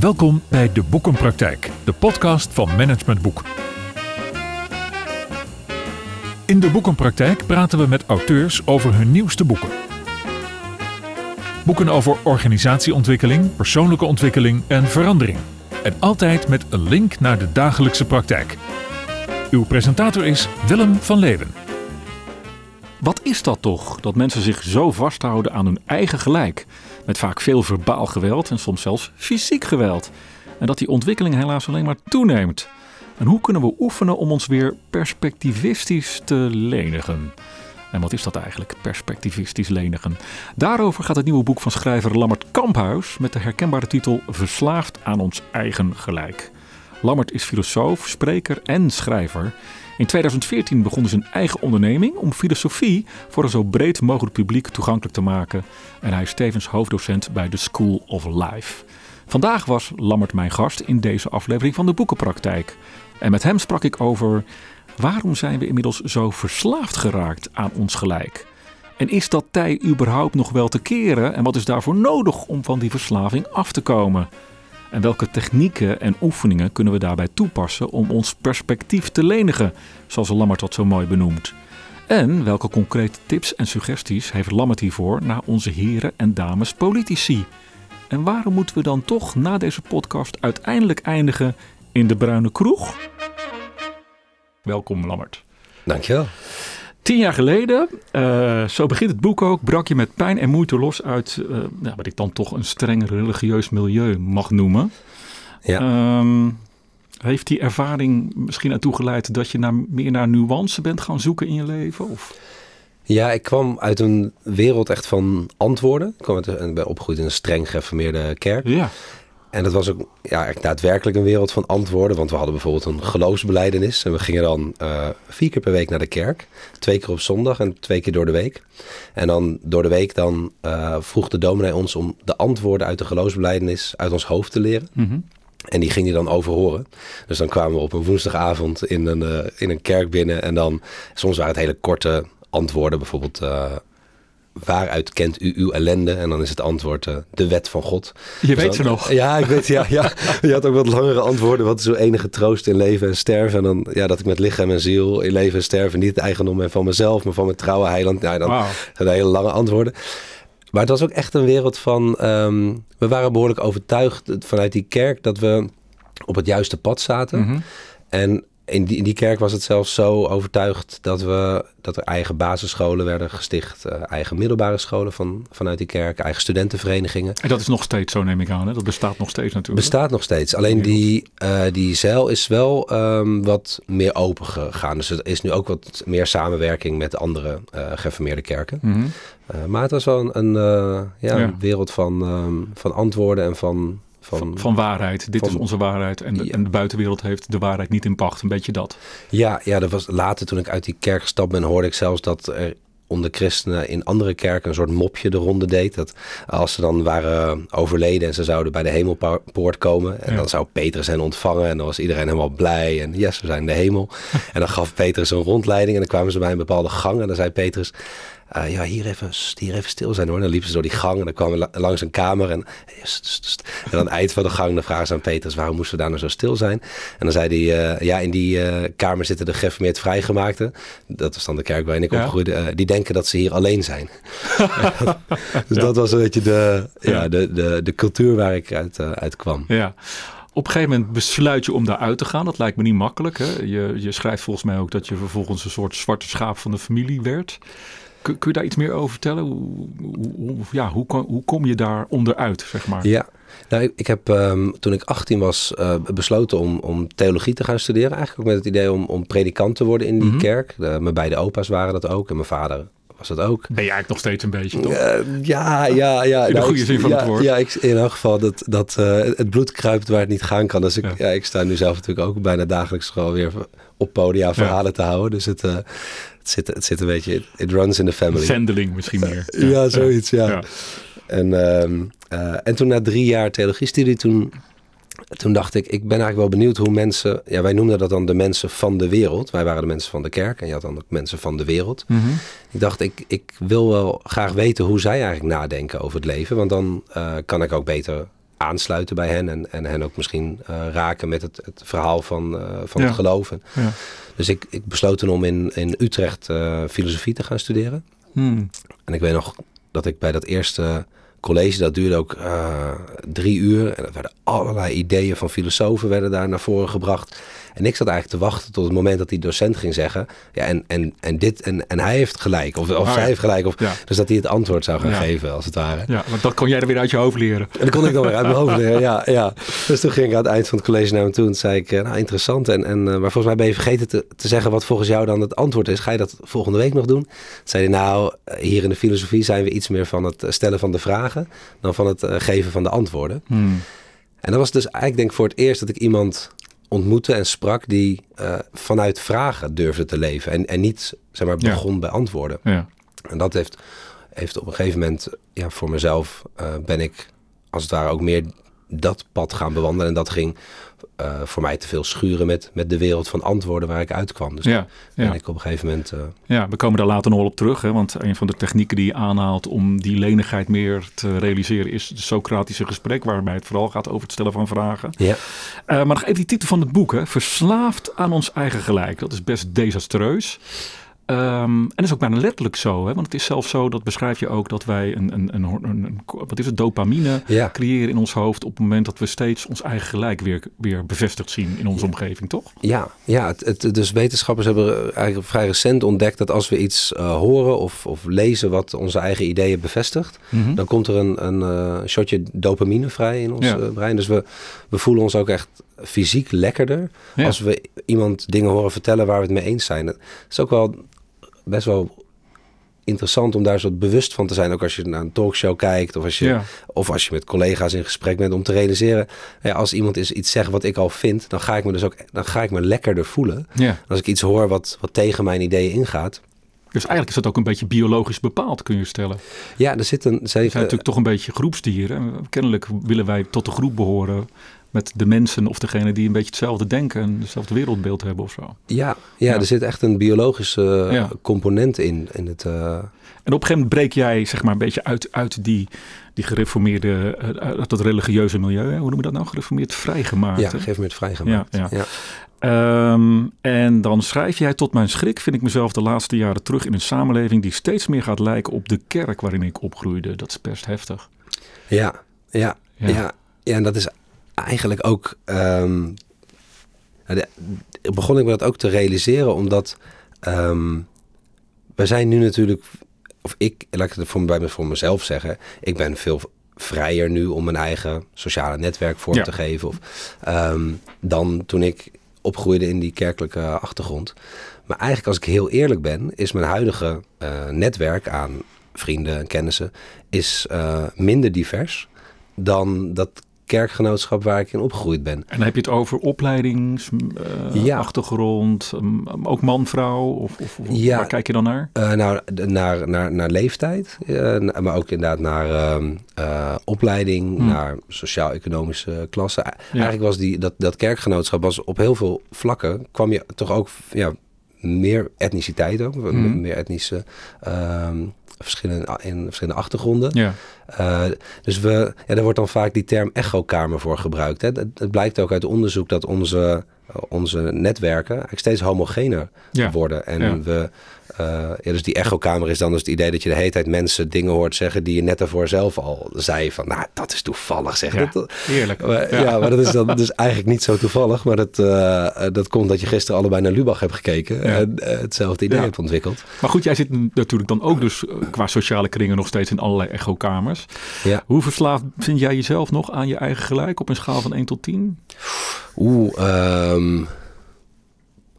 Welkom bij De Boekenpraktijk, de podcast van Management Boek. In De Boekenpraktijk praten we met auteurs over hun nieuwste boeken. Boeken over organisatieontwikkeling, persoonlijke ontwikkeling en verandering. En altijd met een link naar de dagelijkse praktijk. Uw presentator is Willem van Leeuwen. Wat is dat toch, dat mensen zich zo vasthouden aan hun eigen gelijk? Met vaak veel verbaal geweld en soms zelfs fysiek geweld. En dat die ontwikkeling helaas alleen maar toeneemt. En hoe kunnen we oefenen om ons weer perspectivistisch te lenigen? En wat is dat eigenlijk, perspectivistisch lenigen? Daarover gaat het nieuwe boek van schrijver Lammert Kamphuis met de herkenbare titel Verslaafd aan ons eigen gelijk. Lammert is filosoof, spreker en schrijver. In 2014 begon hij zijn eigen onderneming om filosofie voor een zo breed mogelijk publiek toegankelijk te maken. En hij is tevens hoofddocent bij de School of Life. Vandaag was Lammert mijn gast in deze aflevering van de Boekenpraktijk. En met hem sprak ik over waarom zijn we inmiddels zo verslaafd geraakt aan ons gelijk? En is dat tij überhaupt nog wel te keren? En wat is daarvoor nodig om van die verslaving af te komen? En welke technieken en oefeningen kunnen we daarbij toepassen om ons perspectief te lenigen, zoals Lammert dat zo mooi benoemt? En welke concrete tips en suggesties heeft Lammert hiervoor naar onze heren en dames politici? En waarom moeten we dan toch na deze podcast uiteindelijk eindigen in de bruine kroeg? Welkom Lammert. Dankjewel. Tien jaar geleden, uh, zo begint het boek ook, brak je met pijn en moeite los uit uh, ja, wat ik dan toch een streng religieus milieu mag noemen. Ja. Um, heeft die ervaring misschien ertoe geleid dat je naar, meer naar nuance bent gaan zoeken in je leven? Of? Ja, ik kwam uit een wereld echt van antwoorden. Ik kwam uit, en ben opgegroeid in een streng gereformeerde kerk. Ja. En dat was ook ja, daadwerkelijk een wereld van antwoorden. Want we hadden bijvoorbeeld een geloofsbeleidenis. En we gingen dan uh, vier keer per week naar de kerk. Twee keer op zondag en twee keer door de week. En dan door de week dan uh, vroeg de dominee ons om de antwoorden uit de geloofsbeleidenis uit ons hoofd te leren. Mm -hmm. En die ging hij dan overhoren. Dus dan kwamen we op een woensdagavond in een, uh, in een kerk binnen. En dan, soms waren het hele korte antwoorden. Bijvoorbeeld, uh, waaruit kent u uw ellende? En dan is het antwoord uh, de wet van God. Je dus weet dan, ze nog. Ja, ik weet, ja, ja. Je had ook wat langere antwoorden. Wat is uw enige troost in leven en sterven? En dan, ja, dat ik met lichaam en ziel in leven en sterven niet het eigendom ben van mezelf, maar van mijn trouwe heiland. Nou, dan wow. zijn hele lange antwoorden. Maar het was ook echt een wereld van, um, we waren behoorlijk overtuigd vanuit die kerk dat we op het juiste pad zaten. Mm -hmm. En in die, in die kerk was het zelfs zo overtuigd dat, we, dat er eigen basisscholen werden gesticht. Uh, eigen middelbare scholen van, vanuit die kerk. Eigen studentenverenigingen. En dat is nog steeds zo neem ik aan. Hè? Dat bestaat nog steeds natuurlijk. Bestaat nog steeds. Alleen die, uh, die zeil is wel um, wat meer open gegaan. Dus er is nu ook wat meer samenwerking met andere uh, gereformeerde kerken. Mm -hmm. maar het was wel een, een ja, ja. wereld van, um, van antwoorden en van... Van, van, waarheid. Dit van, is onze waarheid. En de, ja. en de, buitenwereld heeft de waarheid niet in pacht. Een beetje dat. Ja, ja dat was later toen ik uit die kerk gestapt ben, hoorde ik zelfs dat er onder christenen in andere kerken een soort mopje de ronde deed. Dat als ze dan waren overleden en ze zouden bij de hemelpoort komen. En ja. dan zou Petrus hen ontvangen. En dan was iedereen helemaal blij. En yes, we zijn in de hemel. en dan gaf Petrus een rondleiding. En dan kwamen ze bij een bepaalde gang. En dan zei Petrus... Uh, ja, hier even, hier even stil zijn hoor. Dan liepen ze door die gang en dan kwamen we langs een kamer. En, en aan het eind van de gang dan vragen ze aan Petrus... waarom moesten we daar nou zo stil zijn? En dan zei hij, uh, ja, in die uh, kamer zitten de gereformeerd vrijgemaakten. Dat was dan de kerk waarin ik ja. opgroeide. die denken dat ze hier alleen zijn. dus ja. dat was een beetje de, ja, de, de, de cultuur waar ik uit, uit kwam. Ja. Op een gegeven moment besluit je om daaruit te gaan. Dat lijkt me niet makkelijk. Hè? Je, je schrijft volgens mij ook dat je vervolgens een soort zwarte schaap van de familie werd. Kun, kun je daar iets meer over vertellen? Hoe, hoe, ja, hoe, kom, hoe kom je daar onderuit, zeg maar? Ja, nou, ik, ik heb um, toen ik 18 was uh, besloten om, om theologie te gaan studeren. Eigenlijk ook met het idee om, om predikant te worden in die Mhm. kerk. De, mijn beide opa's waren dat ook en mijn vader was dat ook. Ben je eigenlijk nog steeds een beetje, toch? Uh, ja, ja, ja. In de goede ik, zin van ja, het woord. Ja, ik, in elk geval dat, dat uh, het bloed kruipt waar het niet gaan kan. Dus ik, ja. ja. ik sta nu zelf natuurlijk ook bijna dagelijks gewoon weer op podia verhalen ja. te houden. Dus het, uh, het, zit, het zit een beetje, it runs in the family. Zendeling misschien meer. Ja, zoiets, ja. En, um, en toen na drie jaar theologiestudie, toen toen dacht ik, ik ben eigenlijk wel benieuwd hoe mensen, ja wij noemden dat dan de mensen van de wereld. Wij waren de mensen van de kerk en je had dan ook mensen van de wereld. Mm-hmm. Ik dacht, ik, ik wil wel graag weten hoe zij eigenlijk nadenken over het leven. Want dan uh, kan ik ook beter aansluiten bij hen en, en hen ook misschien eh, raken met het, het verhaal van, eh, van Ja. het geloven. Ja. Dus ik, ik besloot toen om in, in Utrecht eh, filosofie te gaan studeren. Hmm. En ik weet nog dat ik bij dat eerste college, dat duurde ook eh, drie uur. En er werden allerlei ideeën van filosofen werden daar naar voren gebracht. En ik zat eigenlijk te wachten tot het moment dat die docent ging zeggen... Ja, en, en, en dit, en, en hij heeft gelijk. Of, of Ah, zij heeft gelijk. Of, Ja. Dus dat hij het antwoord zou gaan Ja. geven, als het ware. Ja, want dat kon jij er weer uit je hoofd leren. En dat kon ik dan weer uit mijn hoofd leren, ja, ja. Dus toen ging ik aan het eind van het college naar hem toe en toen zei ik, eh, nou interessant. En, en, eh, maar volgens mij ben je vergeten te, te zeggen wat volgens jou dan het antwoord is. Ga je dat volgende week nog doen? Toen zei hij, nou, hier in de filosofie zijn we iets meer van het stellen van de vragen dan van het eh, geven van de antwoorden. Hmm. En dat was dus eigenlijk denk ik voor het eerst dat ik iemand ontmoette en sprak die eh, vanuit vragen durfde te leven. En, en niet, zeg maar, Ja. begon bij antwoorden. Ja. En dat heeft, heeft op een gegeven moment, ja, voor mezelf eh, ben ik als het ware ook meer dat pad gaan bewandelen. En dat ging eh, voor mij te veel schuren met, met de wereld van antwoorden waar ik uitkwam. Dus Ja, ben ja. ik op een gegeven moment... eh, ja, we komen daar later nog wel op terug. Hè, want een van de technieken die je aanhaalt om die lenigheid meer te realiseren... is het Socratische gesprek, waarbij het vooral gaat over het stellen van vragen. ja, Eh, maar nog even die titel van het boek. Hè. Verslaafd aan ons eigen gelijk. Dat is best desastreus. Ehm, en dat is ook bijna letterlijk zo. Hè? Want het is zelfs zo, dat beschrijf je ook, dat wij een, een, een, een, een- wat is het, dopamine ja. creëren in ons hoofd op het moment dat we steeds ons eigen gelijk weer, weer bevestigd zien in onze omgeving, toch? Ja, ja het, het, dus wetenschappers hebben eigenlijk vrij recent ontdekt dat als we iets eh, horen of, of lezen wat onze eigen ideeën bevestigt, dan komt er een, een eh, shotje dopamine vrij in ons Ja. eh, brein. Dus we, we voelen ons ook echt fysiek lekkerder als we iemand dingen horen vertellen waar we het mee eens zijn. Het is ook wel best wel interessant om daar zo bewust van te zijn. Ook als je naar een talkshow kijkt of als je, Ja. of als je met collega's in gesprek bent. Om te realiseren, ja, als iemand is iets zegt wat ik al vind, dan ga ik me dus ook dan ga ik me lekkerder voelen. ja. Als ik iets hoor wat, wat tegen mijn ideeën ingaat. Dus eigenlijk is dat ook een beetje biologisch bepaald, kun je stellen. We Ja, er zit een zijn natuurlijk toch een beetje groepsdieren. En Kennelijk willen wij tot de groep behoren met de mensen of degene die een beetje hetzelfde denken en hetzelfde wereldbeeld hebben of zo. Ja, ja, Ja. er zit echt een biologische eh, Ja. component in. in het, eh, En op een gegeven moment breek jij zeg maar een beetje uit, uit die, die gereformeerde, eh, uit dat religieuze milieu. Hè? Hoe noemen we dat nou? Gereformeerd vrijgemaakt. ja, vrijgemaakt. Ja, ja. Ehm, en dan schrijf jij tot mijn schrik, vind ik mezelf de laatste jaren terug in een samenleving die steeds meer gaat lijken op de kerk waarin ik opgroeide. Dat is best heftig. Ja, Ja. ja. ja, en dat is eigenlijk ook. ehm, de- begon ik me dat ook te realiseren, omdat ehm, we zijn nu natuurlijk, of ik, laat ik het voor, bij voor mezelf zeggen, ik ben veel vrijer nu om mijn eigen sociale netwerk vorm Ja. te geven. Of, ehm, dan toen ik opgroeide in die kerkelijke achtergrond. Maar eigenlijk, als ik heel eerlijk ben, is mijn huidige eh, netwerk aan vrienden en kennissen is eh, minder divers dan dat kerkgenootschap waar ik in opgegroeid ben. En dan heb je het over opleidingsachtergrond, Ja. achtergrond, um, ook man, vrouw? Of, of, of Ja. waar kijk je dan naar? Eh, nou, naar, naar, naar leeftijd, eh, maar ook inderdaad naar ehm, eh, opleiding, Hmm. naar sociaal-economische klasse. Eigenlijk was die, dat, dat kerkgenootschap was op heel veel vlakken, kwam je toch ook ja, meer etniciteit ook, Hmm. meer etnische ehm, verschillen in verschillende achtergronden. Ja, Eh, dus we, ja, daar wordt dan vaak die term echokamer voor gebruikt. Hè. Het, het blijkt ook uit onderzoek dat onze, onze netwerken eigenlijk steeds homogener ja. worden. En Ja. we, eh, ja, dus die echokamer is dan dus het idee dat je de hele tijd mensen dingen hoort zeggen die je net daarvoor zelf al zei van, nou, dat is toevallig zeg. Ja, Dat, heerlijk. maar, ja. maar dat is dan dus eigenlijk niet zo toevallig. Maar dat, eh, eh, dat komt dat je gisteren allebei naar Lubach hebt gekeken en eh, hetzelfde idee hebt ontwikkeld. Maar goed, jij zit natuurlijk dan ook dus eh, qua sociale kringen nog steeds in allerlei echokamers. Ja. Hoe verslaafd vind jij jezelf nog aan je eigen gelijk op een schaal van 1 tot 10? Oeh, ehm,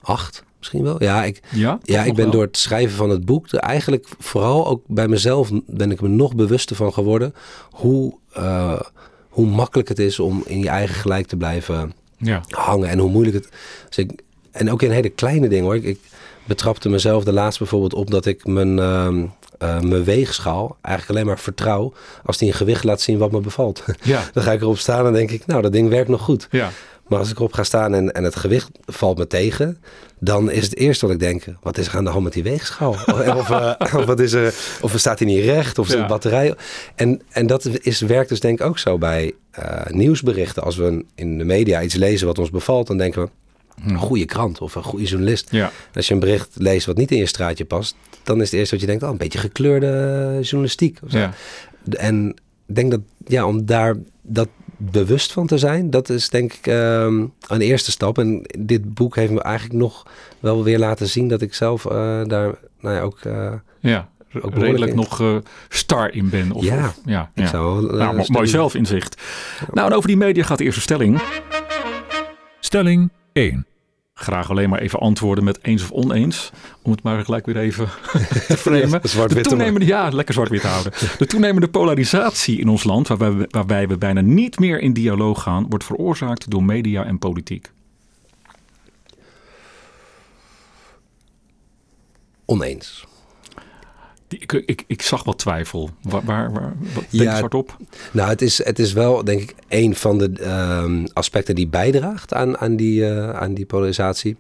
acht misschien wel. Ja, ik, Ja, Ja, ik ben wel? door het schrijven van het boek eigenlijk vooral ook bij mezelf ben ik me nog bewuster van geworden hoe, eh, hoe makkelijk het is om in je eigen gelijk te blijven Ja, hangen en hoe moeilijk het dus ik, En ook in hele kleine dingen hoor. Ik, ik betrapte mezelf de laatst bijvoorbeeld op dat ik mijn, ehm, eh, mijn weegschaal eigenlijk alleen maar vertrouw als die een gewicht laat zien wat me bevalt. ja, Dan ga ik erop staan en denk ik, nou dat ding werkt nog goed. ja. Maar als ik erop ga staan en, en het gewicht valt me tegen, dan is het eerste wat ik denk, wat is er aan de hand met die weegschaal? of, uh, of, wat is er, of staat hij niet recht? Of is ja. de batterij? En, en dat is, werkt dus denk ik ook zo bij uh, nieuwsberichten. Als we in de media iets lezen wat ons bevalt, dan denken we, een goede krant of een goede journalist. Ja. Als je een bericht leest wat niet in je straatje past, dan is het eerste wat je denkt, oh, een beetje gekleurde journalistiek. Of zo. Ja. En ik denk dat, ja, om daar dat bewust van te zijn, dat is denk ik um, een eerste stap. En dit boek heeft me eigenlijk nog wel weer laten zien dat ik zelf uh, daar nou ja, ook... Uh, ja. Ook redelijk nog uh, star in ben. Of, ja, of, ja, ik ja. zou nou, mo mooi zelfinzicht. Nou, en over die media gaat de eerste stelling. Stelling 1. Graag alleen maar even antwoorden met eens of oneens. Om het maar gelijk weer even te framen. zwart-wit de toenemende, ja, lekker zwart-wit houden. De toenemende polarisatie in ons land, waarbij we, waarbij we bijna niet meer in dialoog gaan, wordt veroorzaakt door media en politiek. Oneens. Ik, ik, ik zag wat twijfel. Waar, waar, waar wat, denk Ja, je hardop? Nou, het is, het is wel, denk ik, een van de ehm, aspecten die bijdraagt aan, aan, die, eh, aan die polarisatie.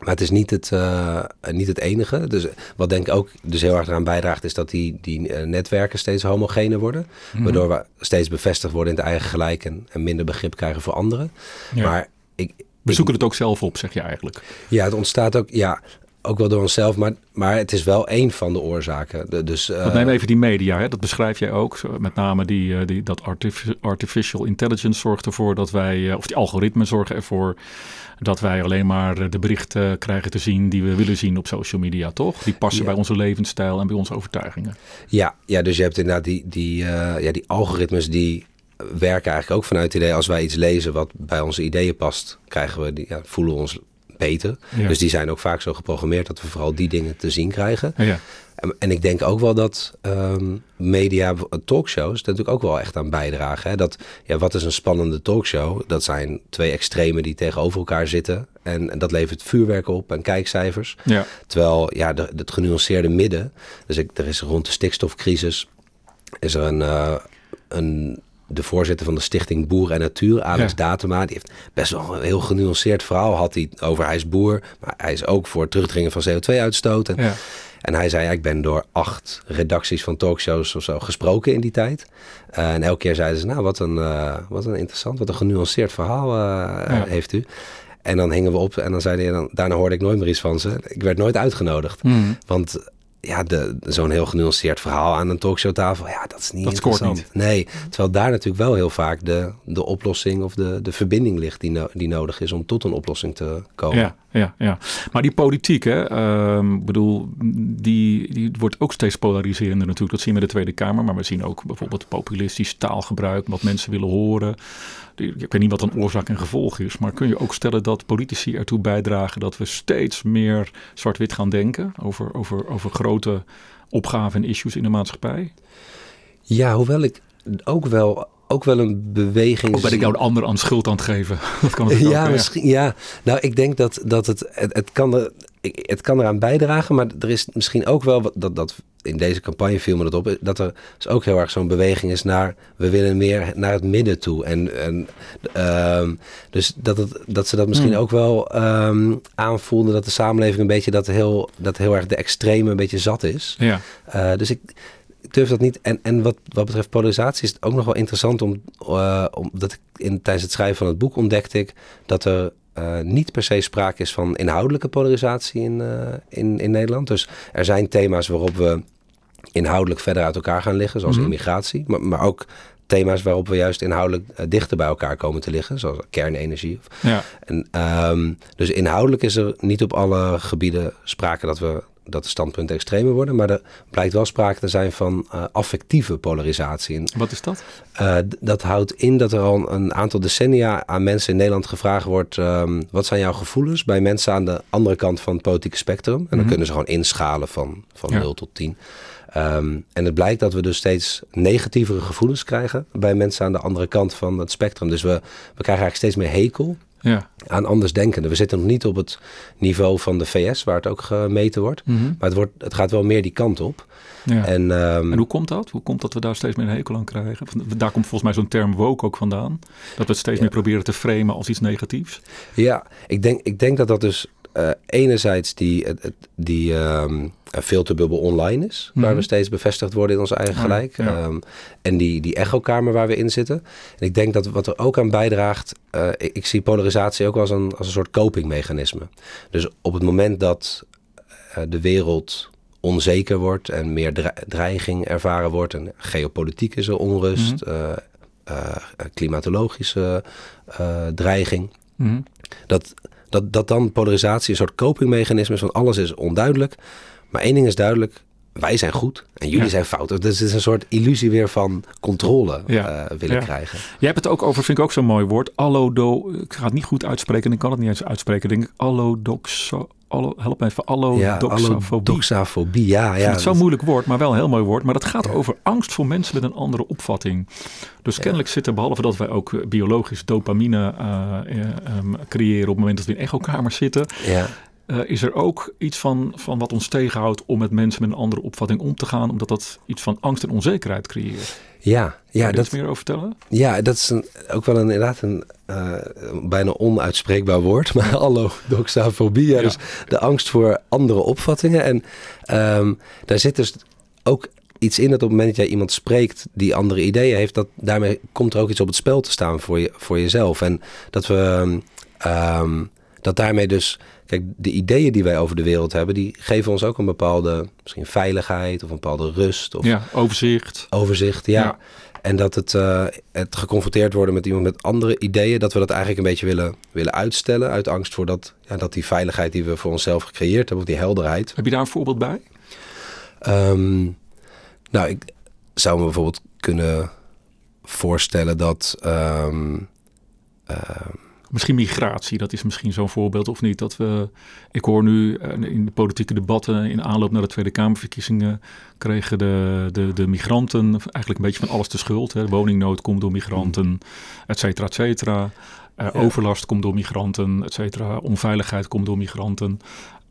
Maar het is niet het, eh, niet het enige. Dus wat denk ik ook dus heel erg eraan bijdraagt, is dat die, die eh, netwerken steeds homogener worden. Mhm. Waardoor we steeds bevestigd worden in het eigen gelijk en, en minder begrip krijgen voor anderen. Ja. Maar ik, We zoeken het ook zelf op, zeg je eigenlijk. ja, het ontstaat ook, ja, ook wel door onszelf, maar, maar het is wel één van de oorzaken. Dus, Want neem even die media, hè? dat beschrijf jij ook. Met name die, eh, die, dat artif- artificial intelligence zorgt ervoor dat wij, eh, of die algoritmen zorgen ervoor dat wij alleen maar de berichten krijgen te zien die we willen zien op social media, toch? Die passen Ja. bij onze levensstijl en bij onze overtuigingen. Ja, ja, dus je hebt inderdaad die, die, ja, die algoritmes die werken eigenlijk ook vanuit het idee als wij iets lezen wat bij onze ideeën past, krijgen we die, ja, voelen we ons beter. Ja. Dus die zijn ook vaak zo geprogrammeerd dat we vooral die dingen te zien krijgen. Ja, En, en ik denk ook wel dat ehm, media, talkshows, daar natuurlijk ook wel echt aan bijdragen. Hè? Dat, ja, wat is een spannende talkshow? Dat zijn twee extremen die tegenover elkaar zitten. En, en dat levert vuurwerk op en kijkcijfers. ja. Terwijl ja, de, het genuanceerde midden, dus ik, er is rond de stikstofcrisis, is er een, eh, een de voorzitter van de stichting Boer en Natuur, Alex Ja. Datema, die heeft best wel een heel genuanceerd verhaal. Had hij over hij is boer, maar hij is ook voor het terugdringen van CO2-uitstoot. En, ja. en hij zei, ja, ik ben door acht redacties van talkshows of zo gesproken in die tijd. Eh, en elke keer zeiden ze, nou, wat een, eh, wat een interessant, wat een genuanceerd verhaal eh, heeft u. En dan hingen we op en dan zei hij, dan, daarna hoorde ik nooit meer iets van ze. Ik werd nooit uitgenodigd. Hmm. Want ja, de- zo'n heel genuanceerd verhaal aan een talkshowtafel, ja, dat is niet Dat scoort interessant. Nee, terwijl daar natuurlijk wel heel vaak de, de oplossing of de, de verbinding ligt die, no- die nodig is om tot een oplossing te komen. Ja, ja, ja. Maar die politiek, hè, ehm, ik bedoel, die, die wordt ook steeds polariserender natuurlijk. Dat zien we in de Tweede Kamer, maar we zien ook bijvoorbeeld populistisch taalgebruik, wat mensen willen horen. Ik weet niet wat een oorzaak en gevolg is, maar kun je ook stellen dat politici ertoe bijdragen dat we steeds meer zwart-wit gaan denken over, over, over grote opgaven en issues in de maatschappij? Ja, hoewel ik ook wel, ook wel een beweging Of ben ik jou de ander aan schuld aan het geven? Dat kan natuurlijk ja, ook, misschien. Ja, nou, ik denk dat, dat het, het, het, kan er, ik- het kan eraan bijdragen, maar er is misschien ook wel dat, dat in deze campagne viel me dat op, dat er dus ook heel erg zo'n beweging is naar we willen meer naar het midden toe. En, en ehm, dus dat, het, dat ze dat misschien Hmm. ook wel ehm, aanvoelden dat de samenleving een beetje dat heel, dat heel erg de extreme een beetje zat is. Ja, Eh, dus ik, ik durf dat niet. En, en wat, wat betreft polarisatie is het ook nog wel interessant om, eh, omdat ik in, tijdens het schrijven van het boek ontdekte ik dat er eh, niet per se sprake is van inhoudelijke polarisatie in, eh, in, in Nederland. Dus er zijn thema's waarop we inhoudelijk verder uit elkaar gaan liggen, zoals Mhm. immigratie, maar, maar ook thema's waarop we juist inhoudelijk eh, dichter bij elkaar komen te liggen, zoals kernenergie. ja. En, ehm, dus inhoudelijk is er niet op alle gebieden sprake dat we dat de standpunten extremer worden, maar er blijkt wel sprake te zijn van eh, affectieve polarisatie. En, Wat is dat? eh, dat houdt in dat er al een aantal decennia aan mensen in Nederland gevraagd wordt: ehm, wat zijn jouw gevoelens bij mensen aan de andere kant van het politieke spectrum? En dan Mhm. kunnen ze gewoon inschalen van, van Ja. 0 tot 10. Ehm, en het blijkt dat we dus steeds negatievere gevoelens krijgen bij mensen aan de andere kant van het spectrum. Dus we, we krijgen eigenlijk steeds meer hekel Ja. aan andersdenkenden. We zitten nog niet op het niveau van de VS, waar het ook gemeten wordt. Mhm. Maar het, wordt, het gaat wel meer die kant op. ja. En, En, ehm, hoe komt dat? Hoe komt dat we daar steeds meer een hekel aan krijgen? Daar komt volgens mij zo'n term woke ook vandaan. Dat we het steeds Ja. meer proberen te framen als iets negatiefs. Ja, ik denk, ik denk dat dat dus eh, enerzijds die, die ehm, filterbubbel online is, waar Mhm. we steeds bevestigd worden in ons eigen gelijk. ja. Ehm, en die, die echokamer waar we in zitten. En ik denk dat wat er ook aan bijdraagt, eh, ik, ik zie polarisatie ook als een, als een soort copingmechanisme. Dus op het moment dat eh, de wereld onzeker wordt en meer dre- dreiging ervaren wordt en geopolitiek is er onrust, Mhm. eh, eh, klimatologische eh, dreiging Mhm. dat, dat, dat dan polarisatie een soort copingmechanisme is van alles is onduidelijk. Maar één ding is duidelijk, wij zijn goed en jullie Ja. zijn fout. Dus het is een soort illusie weer van controle Ja. eh, willen Ja. krijgen. Jij hebt het ook over, vind ik ook zo'n mooi woord, allodo. Ik ga het niet goed uitspreken en ik kan het niet eens uitspreken. Denk ik, allodoxo. Allo, help me even, allodoxafobie. doxafobie, ja. Ja het zo'n dus- moeilijk woord, maar wel een heel mooi woord. Maar dat gaat over angst voor mensen met een andere opvatting. Dus kennelijk zit er, behalve dat wij ook eh, biologisch dopamine eh, ehm, creëren op het moment dat we in echokamers zitten, ja. Eh, is er ook iets van, van wat ons tegenhoudt om met mensen met een andere opvatting om te gaan, omdat dat iets van angst en onzekerheid creëert. Ja, Kun ja, dat, meer over vertellen? ja, dat is een, ook wel een, inderdaad een eh, bijna onuitspreekbaar woord. Maar allodoxafobie, ja, Ja. dus de angst voor andere opvattingen. En ehm, daar zit dus ook iets in dat op het moment dat jij iemand spreekt die andere ideeën heeft, dat daarmee komt er ook iets op het spel te staan voor, je, voor jezelf. En dat we ehm, dat daarmee dus, kijk, de ideeën die wij over de wereld hebben, die geven ons ook een bepaalde misschien veiligheid of een bepaalde rust of Ja, overzicht. overzicht. Ja. Ja. En dat het, eh, het geconfronteerd worden met iemand met andere ideeën, dat we dat eigenlijk een beetje willen, willen uitstellen. Uit angst voor dat, ja, dat die veiligheid die we voor onszelf gecreëerd hebben, of die helderheid. Heb je daar een voorbeeld bij? Ehm, nou, ik zou me bijvoorbeeld kunnen voorstellen dat. ehm, ehm, Misschien migratie, dat is misschien zo'n voorbeeld of niet. Dat we, ik hoor nu eh, in de politieke debatten in aanloop naar de Tweede Kamerverkiezingen kregen de, de, de migranten eigenlijk een beetje van alles de schuld. Hè. Woningnood komt door migranten, et cetera, et cetera. Eh, Ja. Overlast komt door migranten, et cetera. Onveiligheid komt door migranten.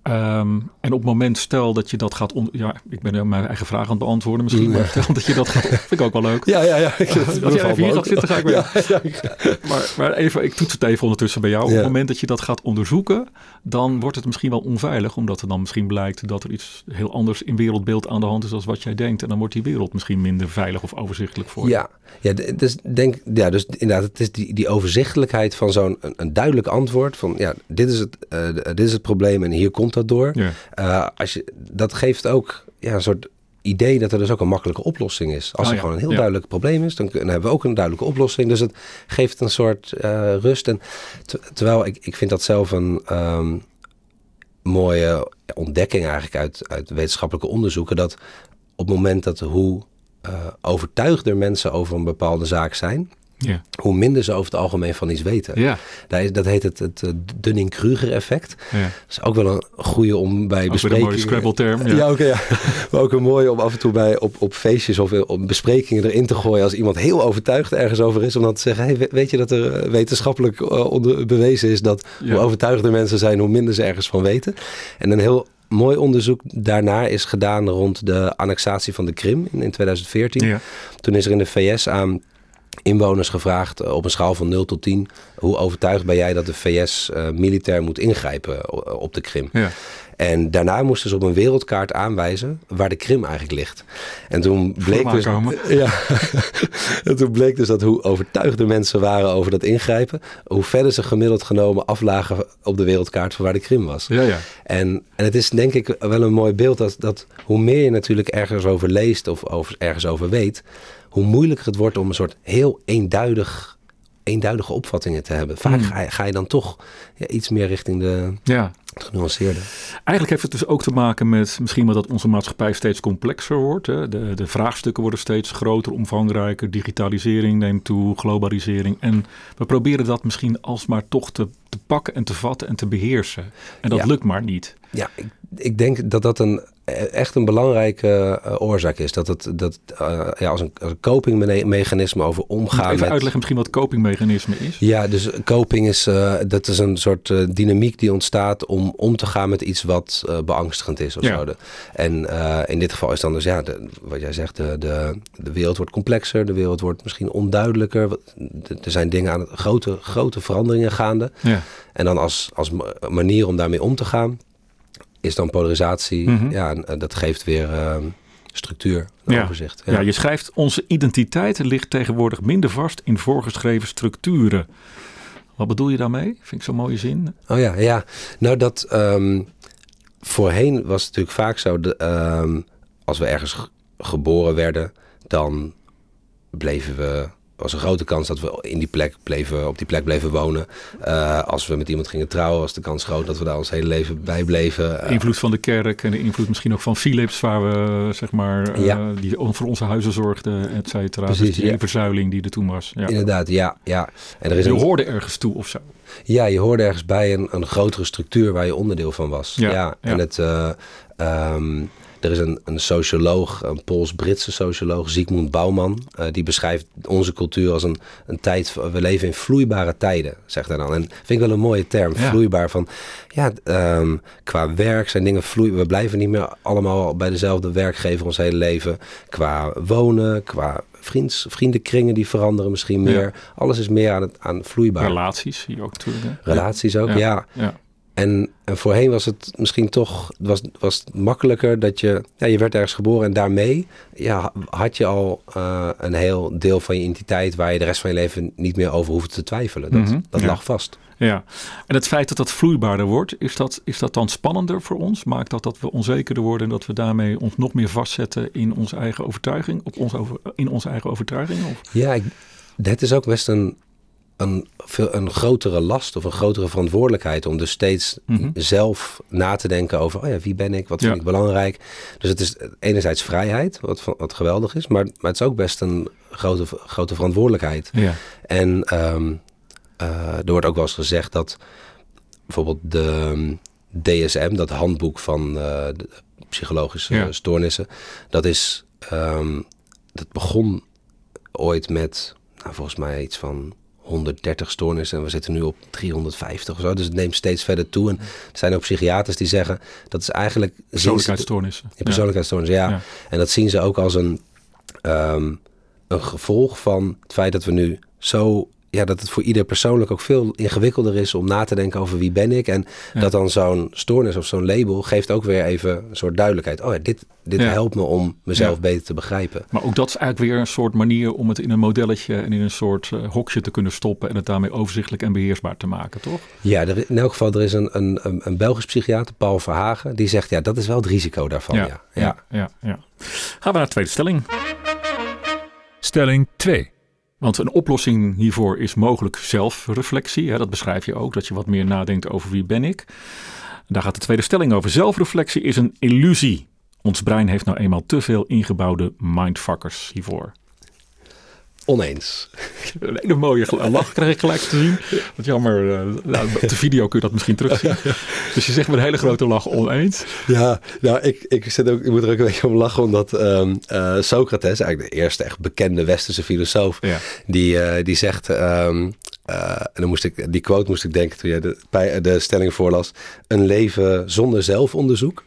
Ehm, en op het moment, stel dat je dat gaat... On ja, ik ben mijn eigen vraag aan het beantwoorden misschien. Ja. Maar stel dat je dat gaat... vind ik ook wel leuk. ja, ja, ja. Ik, Als jij even hier gaat zitten, ga ik weer. Ja, ja. Maar, maar even, ik toets het even ondertussen bij jou. Op het moment dat je dat gaat onderzoeken, dan wordt het misschien wel onveilig. Omdat er dan misschien blijkt dat er iets heel anders in wereldbeeld aan de hand is dan wat jij denkt. En dan wordt die wereld misschien minder veilig of overzichtelijk voor je. Ja, ja, dus denk, ja, dus inderdaad, het is die, die overzichtelijkheid van zo'n een, een duidelijk antwoord van ja, dit is het, eh, dit is het probleem en hier komt dat door. Ja. Eh, als je, dat geeft ook ja, een soort idee dat er dus ook een makkelijke oplossing is. Als Oh er ja, gewoon een heel ja. duidelijk probleem is, dan, hebben we ook een duidelijke oplossing. Dus het geeft een soort eh, rust. En te- terwijl ik, ik vind dat zelf een ehm, mooie ontdekking eigenlijk uit, uit wetenschappelijke onderzoeken. Dat op het moment dat hoe eh, overtuigder mensen over een bepaalde zaak zijn, Ja. hoe minder ze over het algemeen van iets weten. Ja. Daar is, dat heet het, het eh, Dunning-Kruger effect. ja. Dat is ook wel een goede om bij Ook weer een besprekingen... mooie Scrabble-term. Ja, Ja. oké. maar ook een mooie om af en toe bij op, op feestjes of op besprekingen erin te gooien als iemand heel overtuigd ergens over is. Om dan te zeggen, hey, we- weet je dat er eh, wetenschappelijk eh, onder, bewezen is dat hoe overtuigder mensen zijn, hoe minder ze ergens van weten. En een heel mooi onderzoek daarna is gedaan rond de annexatie van de Krim in, in 2014. Ja. Toen is er in de VS aan inwoners gevraagd eh, op een schaal van 0 tot 10. Hoe overtuigd ben jij dat de VS eh, militair moet ingrijpen o- op de Krim? Ja. En daarna moesten ze op een wereldkaart aanwijzen waar de Krim eigenlijk ligt. En toen bleek, dus, ja, en toen bleek dus dat hoe overtuigde mensen waren over dat ingrijpen, hoe verder ze gemiddeld genomen aflagen op de wereldkaart van waar de Krim was. Ja, ja. En, en het is denk ik wel een mooi beeld dat, dat hoe meer je natuurlijk ergens over leest of over, ergens over weet, hoe moeilijker het wordt om een soort heel eenduidig, eenduidige opvattingen te hebben. Vaak Hmm. ga, je, ga je dan toch ja, iets meer richting de ja. genuanceerde. Eigenlijk heeft het dus ook te maken met misschien wel dat onze maatschappij steeds complexer wordt. Hè. De, de vraagstukken worden steeds groter, omvangrijker. Digitalisering neemt toe, globalisering. En we proberen dat misschien alsmaar toch te, te pakken en te vatten en te beheersen. En dat Ja. lukt maar niet. Ja, ik, ik denk dat dat een, echt een belangrijke uh, oorzaak is. Dat het dat, uh, ja, als, een, als een copingmechanisme over omgaan. Even met... uitleggen misschien wat copingmechanisme is. Ja, dus coping is, uh, dat is een soort dynamiek die ontstaat om om te gaan met iets wat beangstigend is. Of Ja. zo. En in dit geval is dan dus, ja, de, wat jij zegt, de, de, de wereld wordt complexer, de wereld wordt misschien onduidelijker. Er zijn dingen aan het, grote, grote veranderingen gaande. Ja. En dan als, als ma- manier om daarmee om te gaan, is dan polarisatie. Mhm. Ja, en, eh, dat geeft weer ehm, structuur, Ja. overzicht. Ja. je schrijft onze identiteit ligt tegenwoordig minder vast in voorgeschreven structuren. Wat bedoel je daarmee? Vind ik zo'n mooie zin. Oh ja, ja. Nou, dat ehm, voorheen was het natuurlijk vaak zo. De, ehm, als we ergens ge- geboren werden, dan bleven we. Was een grote kans dat we in die plek bleven, op die plek bleven wonen. Eh, als we met iemand gingen trouwen, was de kans groot dat we daar ons hele leven bij bleven. Invloed van de kerk en de invloed misschien ook van Philips, waar we zeg maar, eh, Ja. die voor onze huizen zorgde, et cetera. Precies, dus die ja. verzuiling die er toen was. Ja. Inderdaad, ja. ja. En er is Je een, hoorde ergens toe of zo. Ja, je hoorde ergens bij een, een grotere structuur waar je onderdeel van was. Ja, en het, eh, ehm, er is een, een socioloog, een Pools-Britse socioloog, Zygmunt Bauman, eh, die beschrijft onze cultuur als een, een tijd, van- we leven in vloeibare tijden, zegt hij dan. En vind ik wel een mooie term, Ja. vloeibaar. Van, ja, ehm, qua werk zijn dingen vloeibaar. We blijven niet meer allemaal bij dezelfde werkgever ons hele leven. Qua wonen, qua vriends, vriendenkringen die veranderen misschien Ja. meer. Alles is meer aan, het, aan vloeibaar. Relaties hier ook natuurlijk. Relaties ook, Ja. ja. Ja. En, en voorheen was het misschien toch was, was het makkelijker dat je, ja, je werd ergens geboren en daarmee ja, had je al eh, een heel deel van je identiteit waar je de rest van je leven niet meer over hoeft te twijfelen. Dat, Mhm, dat ja. lag vast. Ja, en het feit dat dat vloeibaarder wordt, is dat, is dat dan spannender voor ons? Maakt dat dat we onzekerder worden en dat we daarmee ons nog meer vastzetten in onze eigen overtuiging, op ons over, in onze eigen overtuiging? Of? Ja, ik, het is ook best een, een, veel, een grotere last of een grotere verantwoordelijkheid om dus steeds Mhm. zelf na te denken over, oh ja, wie ben ik, wat vind Ja. ik belangrijk. Dus het is enerzijds vrijheid, wat, wat geweldig is, maar, maar het is ook best een grote, grote verantwoordelijkheid. Ja, En ehm, eh, er wordt ook wel eens gezegd dat bijvoorbeeld de ehm, DSM, dat handboek van eh, de psychologische Ja. stoornissen, dat is, ehm, dat begon ooit met, nou, volgens mij iets van 130 stoornissen en we zitten nu op 350 of zo. Dus het neemt steeds verder toe. En er zijn ook psychiaters die zeggen dat is eigenlijk ze- persoonlijkheidsstoornissen. ja. Ja. En dat zien ze ook als een, ehm, een gevolg van het feit dat we nu zo... Ja, dat het voor ieder persoonlijk ook veel ingewikkelder is om na te denken over wie ben ik. En Ja. dat dan zo'n stoornis of zo'n label geeft ook weer even een soort duidelijkheid. Oh ja, dit, dit Ja. helpt me om mezelf Ja. beter te begrijpen. Maar ook dat is eigenlijk weer een soort manier om het in een modelletje en in een soort eh, hokje te kunnen stoppen en het daarmee overzichtelijk en beheersbaar te maken, toch? Ja, er, in elk geval, er is een, een, een, een Belgisch psychiater, Paul Verhagen, die zegt ja, dat is wel het risico daarvan. Ja, ja. ja, ja, ja. Gaan we naar de tweede stelling. Stelling 2. Want een oplossing hiervoor is mogelijk zelfreflectie. Hè, dat beschrijf je ook, dat je wat meer nadenkt over wie ben ik. Daar gaat de tweede stelling over. Zelfreflectie is een illusie. Ons brein heeft nou eenmaal te veel ingebouwde mindfuckers hiervoor. Oneens. Een hele mooie lach krijg ik gelijk te zien. Wat jammer, eh, nou, op de video kun je dat misschien terugzien. Dus je zegt met een hele grote lach oneens. Ja, nou, ik, ik, zit ook, ik moet er ook een beetje om lachen, omdat ehm, eh, Socrates, eigenlijk de eerste echt bekende westerse filosoof, Ja. die, eh, die zegt, ehm, eh, en dan moest ik, die quote moest ik denken toen je de, de stelling voorlas, een leven zonder zelfonderzoek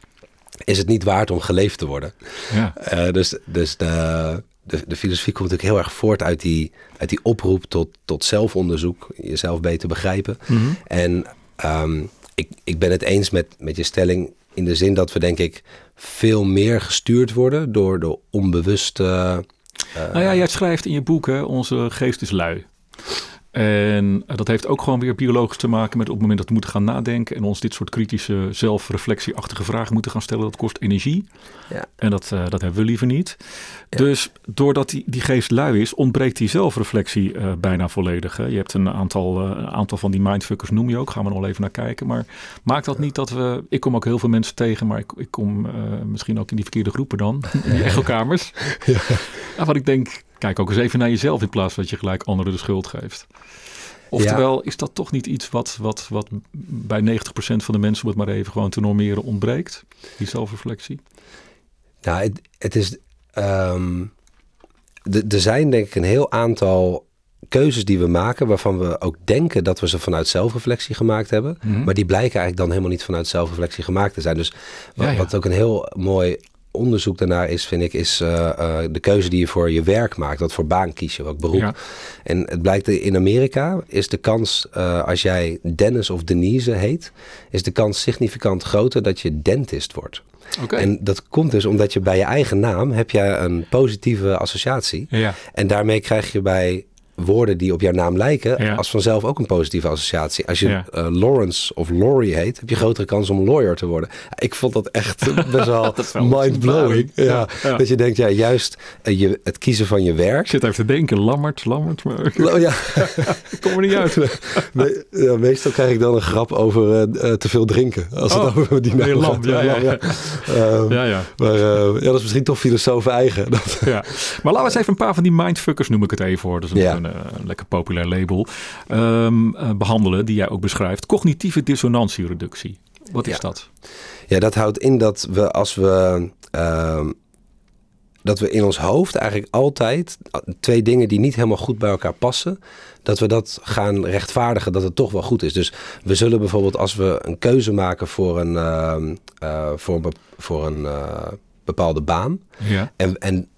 is het niet waard om geleefd te worden. Ja. Dus dus de, de, de filosofie komt natuurlijk heel erg voort uit die, uit die oproep tot, tot zelfonderzoek, jezelf beter begrijpen. Mhm. En ehm, ik, ik ben het eens met, met je stelling in de zin dat we denk ik veel meer gestuurd worden door de onbewuste... eh, Nou ja, jij schrijft in je boek, hè, onze geest is lui. En eh, dat heeft ook gewoon weer biologisch te maken met op het moment dat we moeten gaan nadenken en ons dit soort kritische, zelfreflectieachtige vragen moeten gaan stellen. Dat kost energie. Ja. En dat, eh, dat hebben we liever niet. Ja. Dus doordat die, die geest lui is, ontbreekt die zelfreflectie eh, bijna volledig. Hè. Je hebt een aantal, een aantal van die mindfuckers, noem je ook. Gaan we nog even naar kijken. Maar maakt dat niet dat we. Ik kom ook heel veel mensen tegen, maar ik, ik kom misschien ook in die verkeerde groepen dan. In die echokamers. Ja, wat ik denk, kijk ook eens even naar jezelf in plaats van dat je gelijk anderen de schuld geeft. Oftewel, is dat toch niet iets wat, wat, wat bij 90% van de mensen, om het maar even gewoon te normeren, ontbreekt? Die zelfreflectie? Nou, het, het is. ehm, er zijn denk ik een heel aantal keuzes die we maken waarvan we ook denken dat we ze vanuit zelfreflectie gemaakt hebben. Mhm. Maar die blijken eigenlijk dan helemaal niet vanuit zelfreflectie gemaakt te zijn. Dus wat, Ja, ja. wat ook een heel mooi onderzoek daarnaar is, vind ik, is eh, eh, de keuze die je voor je werk maakt. Wat voor baan kies je, welk beroep. Ja. En het blijkt in Amerika is de kans, eh, als jij Dennis of Denise heet, is de kans significant groter dat je dentist wordt. Oké. En dat komt dus omdat je bij je eigen naam heb jij een positieve associatie. Ja. En daarmee krijg je bij woorden die op jouw naam lijken, Ja. als vanzelf ook een positieve associatie. Als je Ja. eh, Lawrence of Laurie heet, heb je grotere kans om lawyer te worden. Ik vond dat echt best wel mind-blowing. Ja. Dat je denkt, ja, juist eh, je, het kiezen van je werk. Ik zit even te denken, Lammert, Lammert, maar ja, kom er niet uit. me- meestal krijg ik dan een grap over eh, te veel drinken. Als het Oh, over die naam gaat. ja, ja, ja. Ehm, Ja, ja. Maar ja, dat is misschien toch filosofen eigen. Dat, ja. Maar laten we eens even een paar van die mindfuckers, noem ik het even voor. Dat is Ja. Een, eh, een lekker populair label. Ehm, eh, behandelen, die jij ook beschrijft. Cognitieve dissonantiereductie. Wat is Ja. dat? Ja, dat houdt in dat we als we. ehm, dat we in ons hoofd eigenlijk altijd twee dingen die niet helemaal goed bij elkaar passen, dat we dat gaan rechtvaardigen dat het toch wel goed is. Dus we zullen bijvoorbeeld als we een keuze maken voor een, ehm, eh, voor een, voor een bepaalde baan. Ja. En, en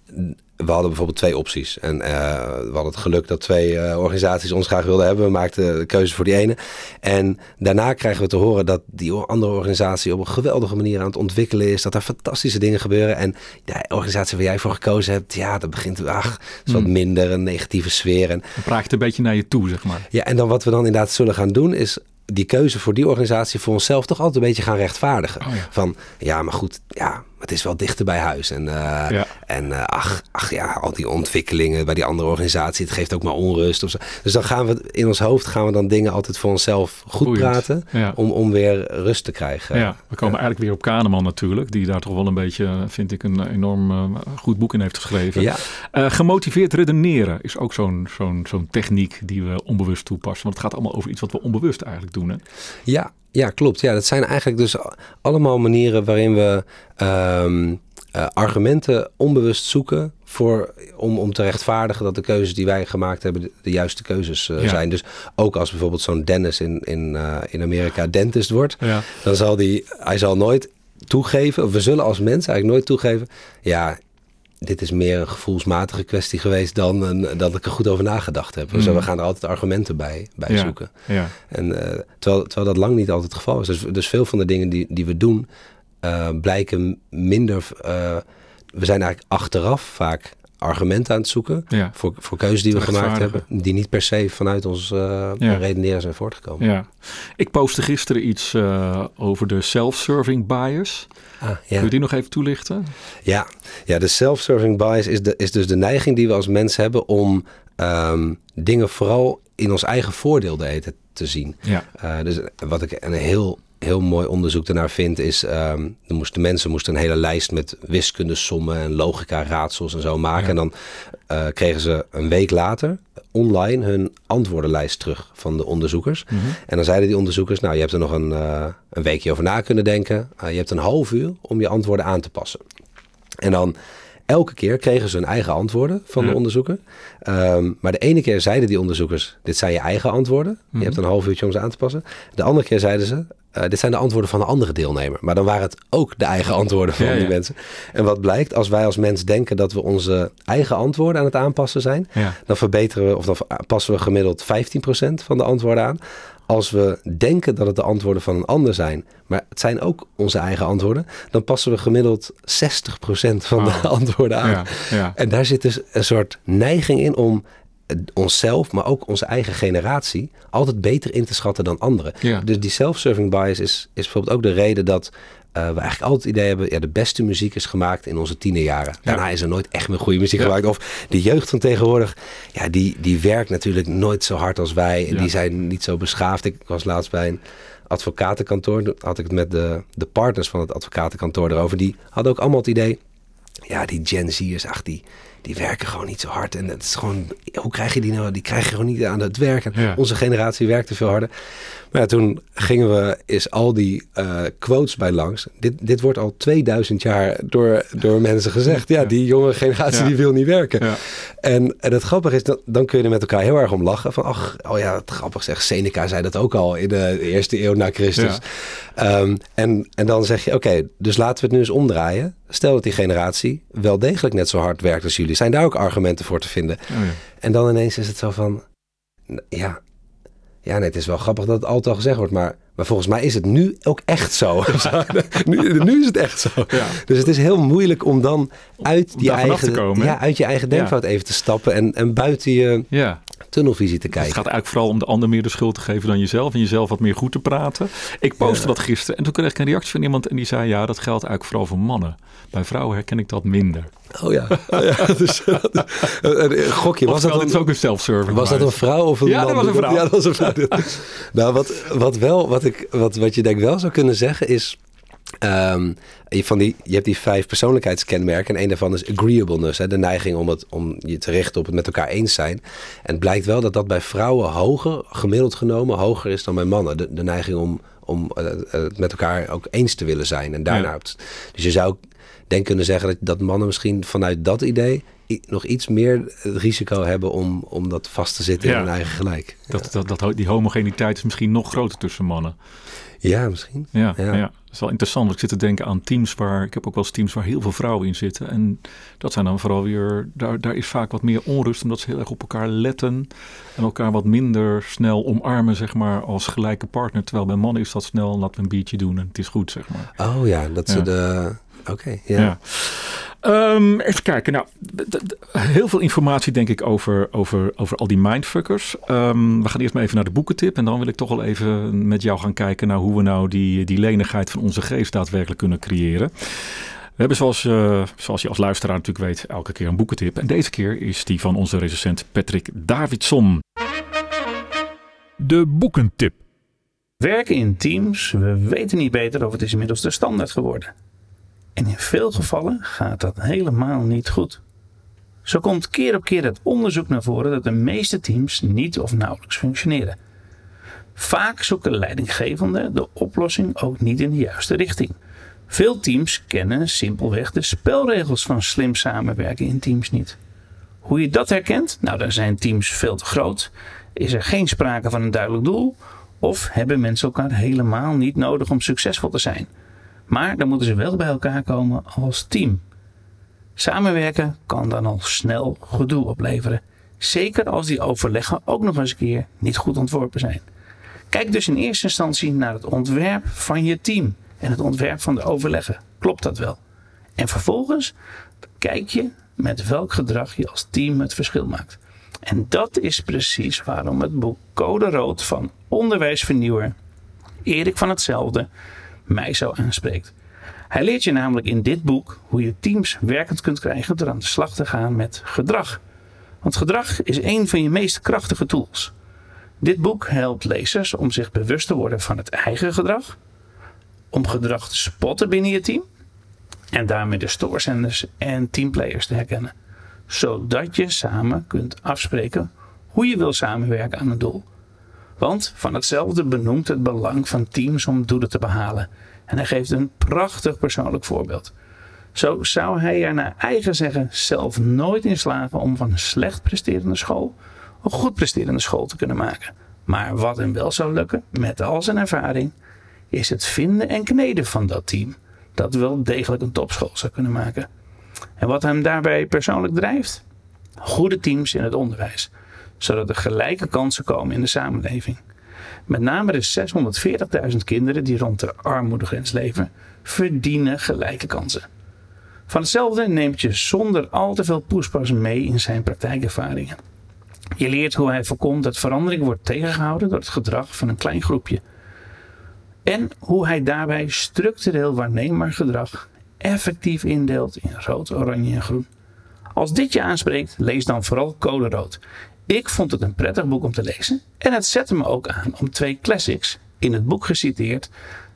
we hadden bijvoorbeeld twee opties. En eh, we hadden het geluk dat twee eh, organisaties ons graag wilden hebben. We maakten de keuze voor die ene. En daarna krijgen we te horen dat die andere organisatie op een geweldige manier aan het ontwikkelen is. Dat er fantastische dingen gebeuren. En de organisatie waar jij voor gekozen hebt, ja, dat begint, ach, is wat Hmm. minder, een negatieve sfeer. En, Dan praat je een beetje naar je toe, zeg maar. ja, en dan wat we dan inderdaad zullen gaan doen is die keuze voor die organisatie voor onszelf toch altijd een beetje gaan rechtvaardigen. Oh ja. Van ja, maar goed, ja, het is wel dichter bij huis. En, eh, Ja. en eh, ach, ach ja, al die ontwikkelingen bij die andere organisatie, het geeft ook maar onrust. Of zo. Dus dan gaan we in ons hoofd gaan we dan dingen altijd voor onszelf goed praten. Ja. Om, om weer rust te krijgen. Ja, we komen eigenlijk weer op Kahneman natuurlijk, die daar toch wel een beetje, vind ik, een enorm eh, goed boek in heeft geschreven. Ja. Gemotiveerd redeneren is ook zo'n zo'n zo'n techniek die we onbewust toepassen. Want het gaat allemaal over iets wat we onbewust eigenlijk doen. Hè? Ja, ja, klopt. Ja, dat zijn eigenlijk dus allemaal manieren waarin we ehm, eh, argumenten onbewust zoeken voor, om, om te rechtvaardigen dat de keuzes die wij gemaakt hebben de, de juiste keuzes eh, Ja. zijn. Dus ook als bijvoorbeeld zo'n Dennis in, in, eh, in Amerika dentist wordt, Ja. dan zal die, hij zal nooit toegeven, of we zullen als mensen eigenlijk nooit toegeven, ja, dit is meer een gevoelsmatige kwestie geweest dan een, dat ik er goed over nagedacht heb. Dus we gaan er altijd argumenten bij, bij Ja. zoeken. Ja. En, eh, terwijl, terwijl dat lang niet altijd het geval is. Dus, dus veel van de dingen die, die we doen eh, blijken minder. eh, we zijn eigenlijk achteraf vaak argumenten aan het zoeken Ja. voor, voor keuzes die we Te gemaakt hebben, die niet per se vanuit ons eh Ja. redeneren zijn voortgekomen. ja. Ik postte gisteren iets eh, over de self-serving bias. Ah, Kun ja. je die nog even toelichten? Ja. ja, de self-serving bias is, de, is dus de neiging die we als mensen hebben om ehm, dingen vooral in ons eigen voordeel tijd te zien. Ja. Eh, dus wat ik een heel, heel mooi onderzoek daarnaar vind, is ehm er moesten, mensen moesten een hele lijst met wiskundesommen en logica raadsels en zo maken. Ja. En dan eh, kregen ze een week later online hun antwoordenlijst terug van de onderzoekers. Mhm. En dan zeiden die onderzoekers, nou je hebt er nog een, eh, een weekje over na kunnen denken. Eh, je hebt een half uur om je antwoorden aan te passen. En dan elke keer kregen ze hun eigen antwoorden van de onderzoeker. Ehm, maar de ene keer zeiden die onderzoekers, dit zijn je eigen antwoorden. Mhm. Je hebt een half uurtje om ze aan te passen. De andere keer zeiden ze, eh, dit zijn de antwoorden van een andere deelnemer. Maar dan waren het ook de eigen antwoorden van Ja, die ja. mensen. En wat blijkt, als wij als mens denken dat we onze eigen antwoorden aan het aanpassen zijn, Ja. dan verbeteren we, of dan passen we gemiddeld 15% van de antwoorden aan. Als we denken dat het de antwoorden van een ander zijn, maar het zijn ook onze eigen antwoorden, dan passen we gemiddeld 60% van de antwoorden aan. Ja. Ja. En daar zit dus een soort neiging in om onszelf, maar ook onze eigen generatie, altijd beter in te schatten dan anderen. Ja. Dus die self-serving bias is, is bijvoorbeeld ook de reden dat eh, we eigenlijk altijd het idee hebben, ja, de beste muziek is gemaakt in onze tienerjaren. Daarna is er nooit echt meer goede muziek Ja. gemaakt. Of de jeugd van tegenwoordig, ja, die, die werkt natuurlijk nooit zo hard als wij. En Ja. die zijn niet zo beschaafd. Ik was laatst bij een advocatenkantoor. Had ik het met de, de partners van het advocatenkantoor erover. Die hadden ook allemaal het idee, ja, die Gen Z'ers, ach, die, die werken gewoon niet zo hard. En het is gewoon, hoe krijg je die nou? Die krijg je gewoon niet aan het werken. Onze generatie werkte veel harder. Maar ja, toen gingen we is al die eh, quotes bij langs. Dit, dit wordt al 2000 jaar door, door mensen gezegd. Ja, Ja. die jonge generatie die wil niet werken. Ja. En, en het grappige is, dat, dan kun je er met elkaar heel erg om lachen. Van, ach, oh ja, het grappig zeg. Seneca zei dat ook al in de eerste eeuw na Christus. Ehm, en, en dan zeg je, oké, dus laten we het nu eens omdraaien. Stel dat die generatie wel degelijk net zo hard werkt als jullie. Zijn daar ook argumenten voor te vinden? Oh ja. En dan ineens is het zo van, ja, ja nee, het is wel grappig dat het altijd al gezegd wordt. Maar, maar volgens mij is het nu ook echt zo. nu, nu is het echt zo. Ja. Dus het is heel moeilijk om dan uit, die eigen, komen, ja, uit je eigen denkfout even te stappen en, en buiten je ja. tunnelvisie te Dus het kijken. gaat eigenlijk vooral om de ander meer de schuld te geven dan jezelf. En jezelf wat meer goed te praten. Ik postte dat gisteren. En toen kreeg ik een reactie van iemand. En die zei, ja, dat geldt eigenlijk vooral voor mannen. Bij vrouwen herken ik dat minder. Oh ja, oh ja dus, een- een gokje. Was dat, dit is een, ook een self-serving. was dat een vrouw of een Ja, man? dat was een vrouw. Ja, dat was een vrouw. nou, wat, wat, wel, wat, ik, wat, wat je denk ik wel zou kunnen zeggen is... ehm, je, van die, je hebt die vijf persoonlijkheidskenmerken en een daarvan is agreeableness. Hè, de neiging om, het, om je te richten op het met elkaar eens zijn. En het blijkt wel dat dat bij vrouwen hoger, gemiddeld genomen, hoger is dan bij mannen. De, de neiging om, om eh, eh, het met elkaar ook eens te willen zijn. En daarna, Ja. Dus je zou denk kunnen zeggen dat, dat mannen misschien vanuit dat idee nog iets meer het risico hebben om, om dat vast te zitten Ja. in hun eigen gelijk. Dat, dat, dat, die homogeniteit is misschien nog groter tussen mannen. Ja, misschien. Ja, ja. Ja. dat is wel interessant. want Ik zit te denken aan teams waar... Ik heb ook wel eens teams waar heel veel vrouwen in zitten. En dat zijn dan vooral weer... Daar, daar is vaak wat meer onrust omdat ze heel erg op elkaar letten. En elkaar wat minder snel omarmen, zeg maar, als gelijke partner. Terwijl bij mannen is dat snel, laten we een biertje doen en het is goed, zeg maar. Oh ja, dat ze de... Oké, ja. Ja. Ehm, even kijken. Nou, heel veel informatie denk ik over, over, over al die mindfuckers. Ehm, we gaan eerst maar even naar de boekentip. En dan wil ik toch wel even met jou gaan kijken naar hoe we nou die, die lenigheid van onze geest daadwerkelijk kunnen creëren. We hebben zoals, eh, zoals je als luisteraar natuurlijk weet elke keer een boekentip. En deze keer is die van onze recensent Patrick Davidson. De boekentip. Werken in teams, we weten niet beter of het is inmiddels de standaard geworden. En in veel gevallen gaat dat helemaal niet goed. Zo komt keer op keer het onderzoek naar voren dat de meeste teams niet of nauwelijks functioneren. Vaak zoeken leidinggevenden de oplossing ook niet in de juiste richting. Veel teams kennen simpelweg de spelregels van slim samenwerken in teams niet. Hoe je dat herkent? Nou, dan zijn teams veel te groot. Is er geen sprake van een duidelijk doel? Of hebben mensen elkaar helemaal niet nodig om succesvol te zijn? Maar dan moeten ze wel bij elkaar komen als team. Samenwerken kan dan al snel gedoe opleveren. Zeker als die overleggen ook nog eens een keer niet goed ontworpen zijn. Kijk dus in eerste instantie naar het ontwerp van je team en het ontwerp van de overleggen. Klopt dat wel? En vervolgens kijk je met welk gedrag je als team het verschil maakt. En dat is precies waarom het boek Code Rood van onderwijsvernieuwer Erik van Hetzelfde mij zo aanspreekt. Hij leert je namelijk in dit boek hoe je teams werkend kunt krijgen door aan de slag te gaan met gedrag. Want gedrag is een van je meest krachtige tools. Dit boek helpt lezers om zich bewust te worden van het eigen gedrag, om gedrag te spotten binnen je team en daarmee de stoorzenders en teamplayers te herkennen, zodat je samen kunt afspreken hoe je wil samenwerken aan een doel. Want van hetzelfde benoemt het belang van teams om doelen te behalen. En hij geeft een prachtig persoonlijk voorbeeld. Zo zou hij er naar eigen zeggen zelf nooit in slagen om van een slecht presterende school een goed presterende school te kunnen maken. Maar wat hem wel zou lukken, met al zijn ervaring, is het vinden en kneden van dat team. Dat wel degelijk een topschool zou kunnen maken. En wat hem daarbij persoonlijk drijft? Goede teams in het onderwijs, zodat er gelijke kansen komen in de samenleving. Met name de 640.000 kinderen die rond de armoedegrens leven, verdienen gelijke kansen. Van hetzelfde neemt je zonder al te veel poespas mee in zijn praktijkervaringen. Je leert hoe hij voorkomt dat verandering wordt tegengehouden door het gedrag van een klein groepje. En hoe hij daarbij structureel waarneembaar gedrag effectief indeelt in rood, oranje en groen. Als dit je aanspreekt, lees dan vooral Code Rood. Ik vond het een prettig boek om te lezen en het zette me ook aan om twee classics, in het boek geciteerd,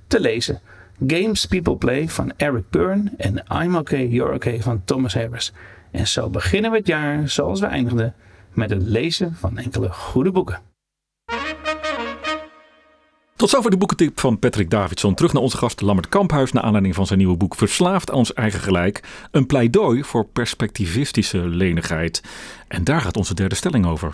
te lezen. Games People Play van Eric Byrne en I'm Okay, You're Okay van Thomas Harris. En zo beginnen we het jaar zoals we eindigden met het lezen van enkele goede boeken. Tot zover de boekentip van Patrick Davidson. Terug naar onze gast Lammert Kamphuis naar aanleiding van zijn nieuwe boek Verslaafd aan ons eigen gelijk. Een pleidooi voor perspectivistische lenigheid. En daar gaat onze derde stelling over.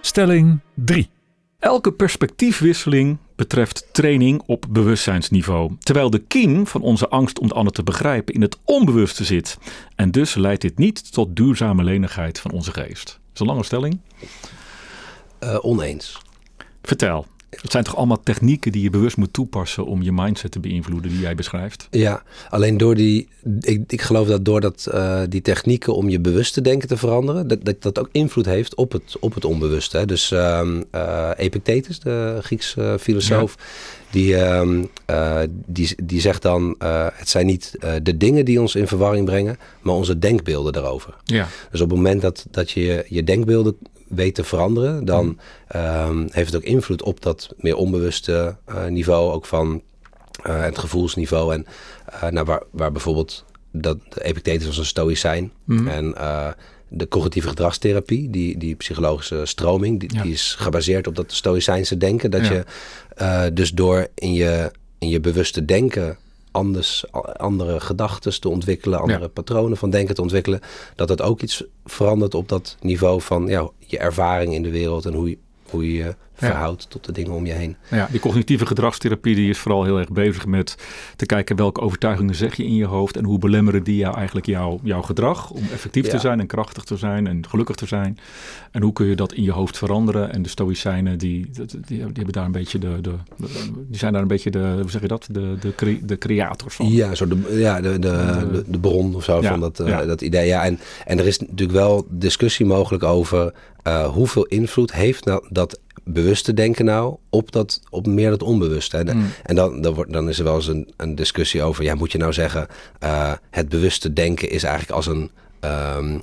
Stelling 3. Elke perspectiefwisseling betreft training op bewustzijnsniveau. Terwijl de kiem van onze angst om de ander te begrijpen in het onbewuste zit. En dus leidt dit niet tot duurzame lenigheid van onze geest. Dat is een lange stelling. Uh, oneens. Vertel. Het zijn toch allemaal technieken die je bewust moet toepassen om je mindset te beïnvloeden, die jij beschrijft? Ja, alleen door die. Ik, ik geloof dat doordat uh, die technieken om je bewust te denken te veranderen, dat dat, dat ook invloed heeft op het, op het onbewuste. Hè. Dus uh, uh, Epictetus, de Griekse filosoof. Die, uh, die, die zegt dan: het zijn niet de dingen die ons in verwarring brengen, maar onze denkbeelden daarover. Ja. Dus op het moment dat, dat je je denkbeelden weet te veranderen, dan um, heeft het ook invloed op dat meer onbewuste uh, niveau, ook van uh, het gevoelsniveau. En uh, nou, waar, waar bijvoorbeeld dat de Epictetus was een stoïcijn. Mm. En de cognitieve gedragstherapie, die, die psychologische stroming, die, ja. die is gebaseerd op dat stoïcijnse denken. Dat ja. je dus door in je, in je bewuste denken anders, andere gedachten te ontwikkelen, andere ja. patronen van denken te ontwikkelen, dat het ook iets verandert op dat niveau van ja, je ervaring in de wereld en hoe je, hoe je verhoudt tot de dingen om je heen. Ja, die cognitieve gedragstherapie die is vooral heel erg bezig met te kijken welke overtuigingen zeg je in je hoofd en hoe belemmeren die jou eigenlijk jouw, jouw gedrag om effectief te zijn en krachtig te zijn en gelukkig te zijn. En hoe kun je dat in je hoofd veranderen? En de stoïcijnen die, die, die hebben daar een beetje de, de, die zijn daar een beetje de, hoe zeg je dat, de, de, cre, de creators van. Ja, zo de, ja, de, de, de, bron of zo ja, van dat, uh, ja. dat idee. Ja, en, en er is natuurlijk wel discussie mogelijk over uh, hoeveel invloed heeft nou dat bewuste denken nou op, dat, op meer dat onbewuste. Hè? Mm. En dan, dan, wordt, dan is er wel eens een, een discussie over, ja, moet je nou zeggen, uh, het bewuste denken is eigenlijk als een... Um,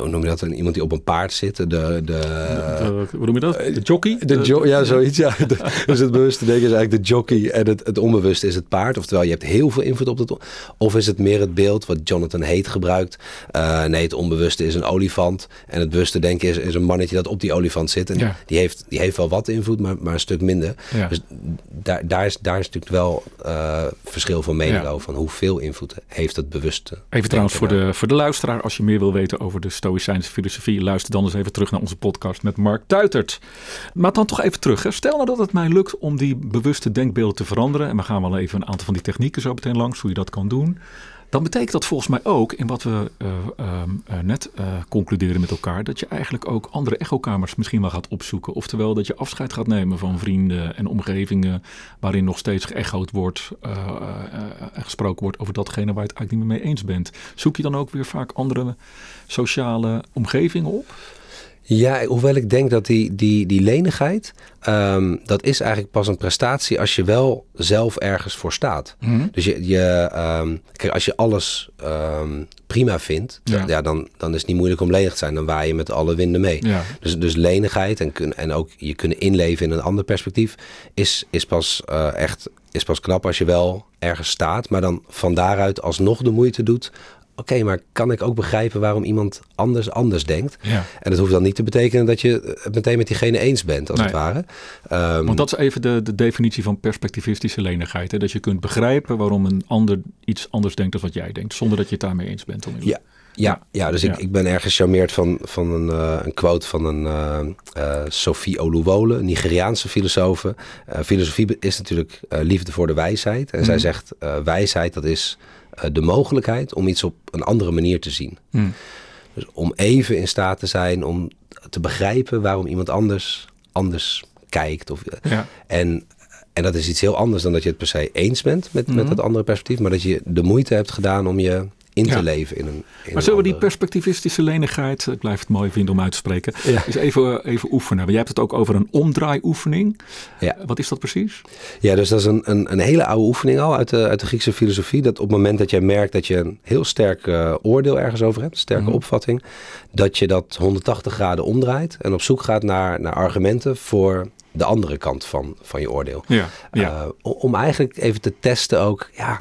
hoe noem je dat? Een, iemand die op een paard zit. De, de, de, hoe noem je dat? De jockey? De jo ja, zoiets. Ja. De, dus het bewuste denken is eigenlijk de jockey en het, het onbewuste is het paard. Oftewel, je hebt heel veel invloed op dat. Of is het meer het beeld wat Jonathan Haidt gebruikt? Uh, nee, het onbewuste is een olifant. En het bewuste denken is, is een mannetje dat op die olifant zit. En ja. die, heeft, die heeft wel wat invloed, maar, maar een stuk minder. Ja. Dus daar, daar, is, daar is natuurlijk wel uh, verschil van mening over. Van hoeveel invloed heeft het bewuste. Even trouwens voor de, voor de luisteraar, als je meer wil weten over de Stoïcijnse filosofie, luister dan eens even terug naar onze podcast met Mark Tuitert. Maar dan toch even terug. Hè. Stel nou dat het mij lukt om die bewuste denkbeelden te veranderen. En we gaan wel even een aantal van die technieken zo meteen langs, hoe je dat kan doen. Dan betekent dat volgens mij ook, in wat we uh, uh, uh, net concluderen met elkaar, dat je eigenlijk ook andere echokamers misschien wel gaat opzoeken. Oftewel dat je afscheid gaat nemen van vrienden en omgevingen waarin nog steeds geëchoed wordt en gesproken wordt over datgene waar je het eigenlijk niet meer mee eens bent. Zoek je dan ook weer vaak andere sociale omgevingen op? Ja, hoewel ik denk dat die, die, die lenigheid, um, dat is eigenlijk pas een prestatie als je wel zelf ergens voor staat. Mm -hmm. Dus je, je um, kijk, als je alles um, prima vindt, ja. ja, dan, dan is het niet moeilijk om lenig te zijn. Dan waai je met alle winden mee. Ja. Dus, dus lenigheid en, kun, en ook je kunnen inleven in een ander perspectief is, is, pas, uh, echt, is pas knap als je wel ergens staat, maar dan van daaruit alsnog de moeite doet okay, maar kan ik ook begrijpen waarom iemand anders anders denkt? Ja. En dat hoeft dan niet te betekenen dat je het meteen met diegene eens bent, als nee. het ware. Um, Want dat is even de, de definitie van perspectivistische lenigheid. Hè? Dat je kunt begrijpen waarom een ander iets anders denkt dan wat jij denkt, zonder dat je het daarmee eens bent. Ja. Ja, ja, dus ja. Ik, ik ben erg gecharmeerd van, van een, uh, een quote van een uh, uh, Sophie Oluwole, een Nigeriaanse filosoof. filosofie is natuurlijk liefde voor de wijsheid. En mm. zij zegt, wijsheid dat is de mogelijkheid om iets op een andere manier te zien. Mm. Dus om even in staat te zijn om te begrijpen waarom iemand anders anders kijkt. Of, ja. en, en dat is iets heel anders dan dat je het per se eens bent met, mm -hmm. met dat andere perspectief. Maar dat je de moeite hebt gedaan om je in te Ja. leven in een. In Maar zullen we die perspectivistische lenigheid, ik blijf het mooi vinden om uit te spreken, Ja. eens even, even oefenen. Want jij hebt het ook over een omdraaioefening. Ja. Wat is dat precies? Ja, dus dat is een, een, een hele oude oefening al uit de, uit de Griekse filosofie. Dat op het moment dat jij merkt dat je een heel sterk uh, oordeel ergens over hebt, een sterke Mhm. opvatting, dat je dat 180 graden omdraait en op zoek gaat naar, naar argumenten voor de andere kant van, van je oordeel. Ja, ja. Eh, om eigenlijk even te testen ook, ja,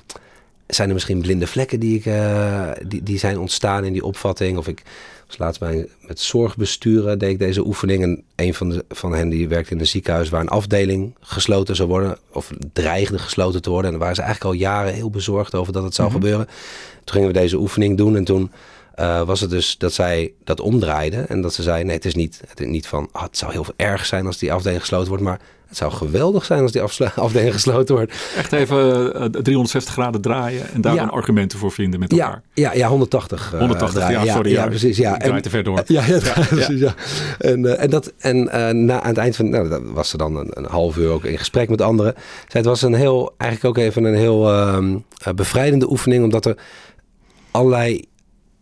zijn er misschien blinde vlekken die, ik, eh, die, die zijn ontstaan in die opvatting? Of ik was laatst bij, met zorgbesturen deed ik deze oefening. En een van, de, van hen die werkte in een ziekenhuis waar een afdeling gesloten zou worden. Of dreigde gesloten te worden. En daar waren ze eigenlijk al jaren heel bezorgd over dat het zou Mhm. gebeuren. Toen gingen we deze oefening doen en toen... eh, was het dus dat zij dat omdraaiden en dat ze zei: Nee, het is niet, het is niet van. ah, het zou heel erg zijn als die afdeling gesloten wordt, maar het zou geweldig zijn als die afdeling gesloten wordt. Echt even eh, 360 graden draaien en daar Ja. argumenten voor vinden met elkaar. Ja, ja, ja 180. eh, 180, draaien. ja, sorry. Ja, precies. Ja, Ik draai te ver door. Ja, ja, precies, ja. En, eh, en, dat, en eh, na, aan het eind van, nou, dat was ze dan een, een half uur ook in gesprek met anderen. Zei, het was een heel, eigenlijk ook even een heel ehm, eh, bevrijdende oefening, omdat er allerlei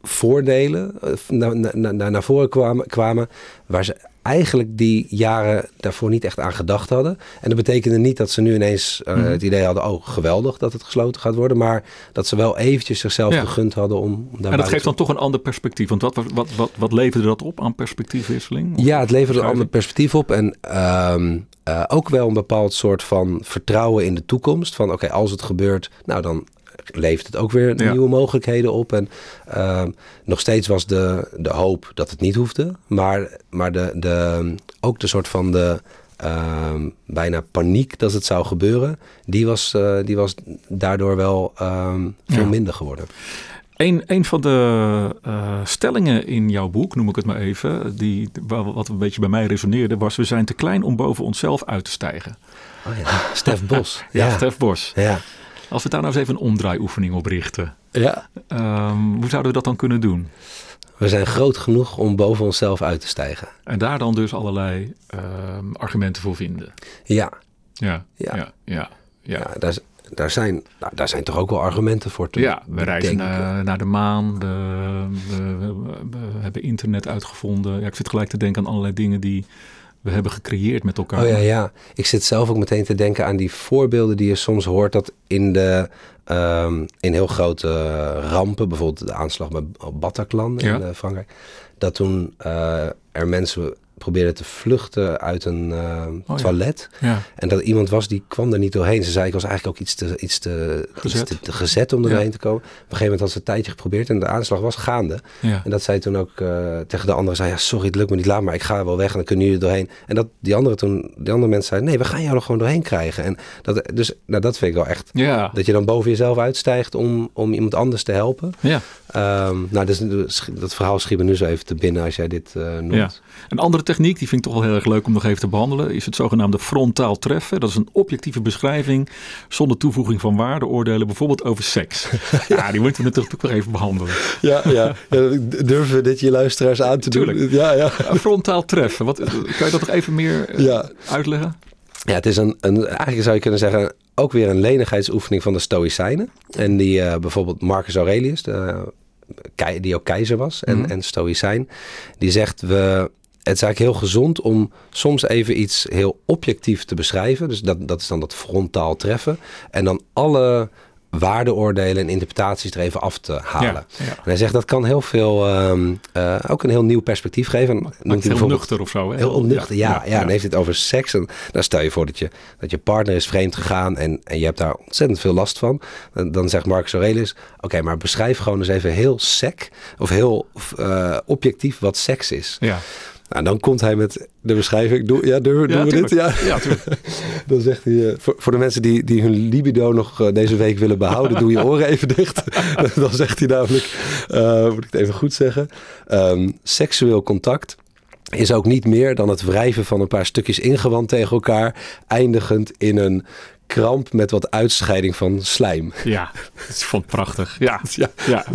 voordelen eh, naar, naar, naar, naar voren kwamen, kwamen, waar ze eigenlijk die jaren daarvoor niet echt aan gedacht hadden. En dat betekende niet dat ze nu ineens eh, Mhm. het idee hadden, oh geweldig dat het gesloten gaat worden, maar dat ze wel eventjes zichzelf Ja. gegund hadden om, om daarbij En dat geeft dan toch een ander perspectief. Want wat, wat, wat, wat, wat leverde dat op aan perspectiefwisseling? Ja, het levert een ander perspectief op. En ehm, eh, ook wel een bepaald soort van vertrouwen in de toekomst. Van oké, als het gebeurt, nou dan levert het ook weer Ja. nieuwe mogelijkheden op. En ehm, nog steeds was de, de hoop dat het niet hoefde. Maar, maar de, de, ook de soort van de ehm, bijna paniek dat het zou gebeuren. Die was, eh, die was daardoor wel ehm, veel Ja. minder geworden. Een, een van de eh, stellingen in jouw boek, noem ik het maar even, die, wa- wat een beetje bij mij resoneerde, was we zijn te klein om boven onszelf uit te stijgen. Oh ja, Stef Bos. Ja, Stef Bos. Ja. Als we daar nou eens even een omdraaioefening op richten, ja. ehm, hoe zouden we dat dan kunnen doen? We zijn groot genoeg om boven onszelf uit te stijgen. En daar dan dus allerlei ehm, argumenten voor vinden. Ja, Ja, Ja. ja, ja. ja. ja. daar, daar, zijn, nou, daar zijn toch ook wel argumenten voor te Ja, we reizen naar, naar de maan. We- we hebben internet uitgevonden. Ja, ik zit gelijk te denken aan allerlei dingen die we hebben gecreëerd met elkaar. Oh ja, ja. Ik zit zelf ook meteen te denken aan die voorbeelden die je soms hoort dat in de ehm, in heel grote rampen, bijvoorbeeld de aanslag bij Bataclan in Ja. eh, Frankrijk, dat toen eh, er mensen probeerden te vluchten uit een eh, Oh toilet. Ja, En dat iemand was die kwam er niet doorheen. Ze zei, ik was eigenlijk ook iets te, iets te, Gezet. Iets te, te gezet om er Ja. doorheen te komen. Op een gegeven moment had ze een tijdje geprobeerd en de aanslag was gaande. En dat zij toen ook eh, tegen de anderen zei, ja, sorry, het lukt me niet, laat maar, ik ga wel weg en dan kunnen jullie er doorheen. En dat die andere toen, die andere mensen zeiden, nee, we gaan jou er gewoon doorheen krijgen. En dat, dus, nou, dat vind ik wel echt, dat je dan boven jezelf uitstijgt om, om iemand anders te helpen. ja. Ehm, nou, dus, dat verhaal schiet me nu zo even te binnen als jij dit eh, noemt. Een andere techniek, die vind ik toch wel heel erg leuk om nog even te behandelen, is het zogenaamde frontaal treffen. Dat is een objectieve beschrijving zonder toevoeging van waardeoordelen, bijvoorbeeld over seks. ja, die moeten we natuurlijk ook nog even behandelen. Ja, ja. ja. Durven we dit je luisteraars aan te Tuurlijk. doen? Ja, ja. Frontaal treffen, wat, kan je dat nog even meer eh, Ja. uitleggen? Ja, het is een, een, eigenlijk zou je kunnen zeggen, ook weer een lenigheidsoefening van de Stoïcijnen. En die eh, bijvoorbeeld Marcus Aurelius, de, die ook keizer was en, Mhm. en Stoïcijn, die zegt we. Het is eigenlijk heel gezond om soms even iets heel objectief te beschrijven. Dus dat, dat is dan dat frontaal treffen. En dan alle waardeoordelen en interpretaties er even af te halen. Ja, ja. En hij zegt dat kan heel veel, ehm, eh, ook een heel nieuw perspectief geven. En Maakt het heel nuchter of zo. Hè? Heel onnuchter, ja. ja, Dan heeft het over seks. En dan stel je voor dat je, dat je partner is vreemd gegaan en, en je hebt daar ontzettend veel last van. Dan, dan zegt Marcus Aurelius, oké, maar beschrijf gewoon eens even heel sec of heel eh, objectief wat seks is. Ja, Nou, dan komt hij met de beschrijving. Doe, ja, doen, doen we dit? Ja. ja. Dan zegt hij, eh, voor, voor de mensen die, die hun libido nog eh, deze week willen behouden, doe je oren even dicht. dan zegt hij namelijk, eh, moet ik het even goed zeggen, ehm, seksueel contact is ook niet meer dan het wrijven van een paar stukjes ingewand tegen elkaar, eindigend in een kramp met wat uitscheiding van slijm. Ja, ik vond prachtig. Ja, Ja. ja.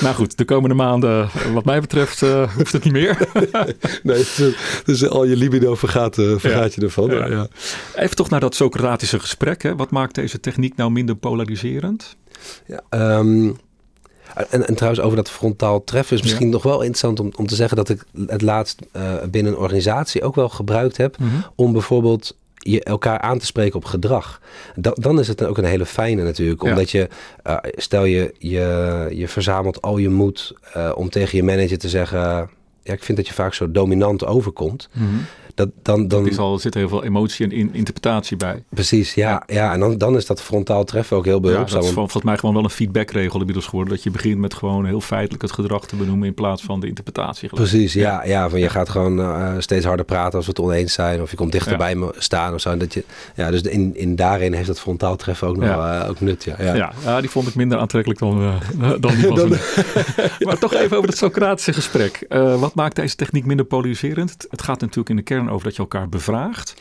Nou goed, de komende maanden, wat mij betreft, eh, hoeft het niet meer. Nee, dus, dus al je libido vergaat, eh, vergaat je ervan. Ja. Ja. Even toch naar dat Socratische gesprek. Hè. Wat maakt deze techniek nou minder polariserend? Ja, ehm, en, en trouwens, over dat frontaal treffen is misschien nog wel interessant om, om te zeggen dat ik het laatst eh, binnen een organisatie ook wel gebruikt heb om bijvoorbeeld je elkaar aan te spreken op gedrag. Da- dan is het ook een hele fijne natuurlijk. Ja. Omdat je, eh, stel je, je, je verzamelt al je moed eh, om tegen je manager te zeggen... Ja, ik vind dat je vaak zo dominant overkomt. Dat, dan, dan, Er is al, er zit heel veel emotie en in, interpretatie bij. precies, ja, ja. en dan, dan is dat frontaal treffen ook heel Ja, behulpzaam. dat is volgens mij gewoon wel een feedbackregel inmiddels geworden. Dat je begint met gewoon heel feitelijk het gedrag te benoemen in plaats van de interpretatie. Precies, ja. ja, van je gaat gewoon eh, steeds harder praten als we het oneens zijn. Of je komt dichter Ja. bij me staan of zo. En Dat je, ja, dus in, in daarin heeft dat frontaal treffen ook nog Ja. eh, ook nut. Ja, ja. Ja. Ja, die vond ik minder aantrekkelijk dan, eh, dan die Zoen. maar toch even over het Socratische gesprek. Wat maakt deze techniek minder polariserend? Het gaat natuurlijk in de kern over dat je elkaar bevraagt.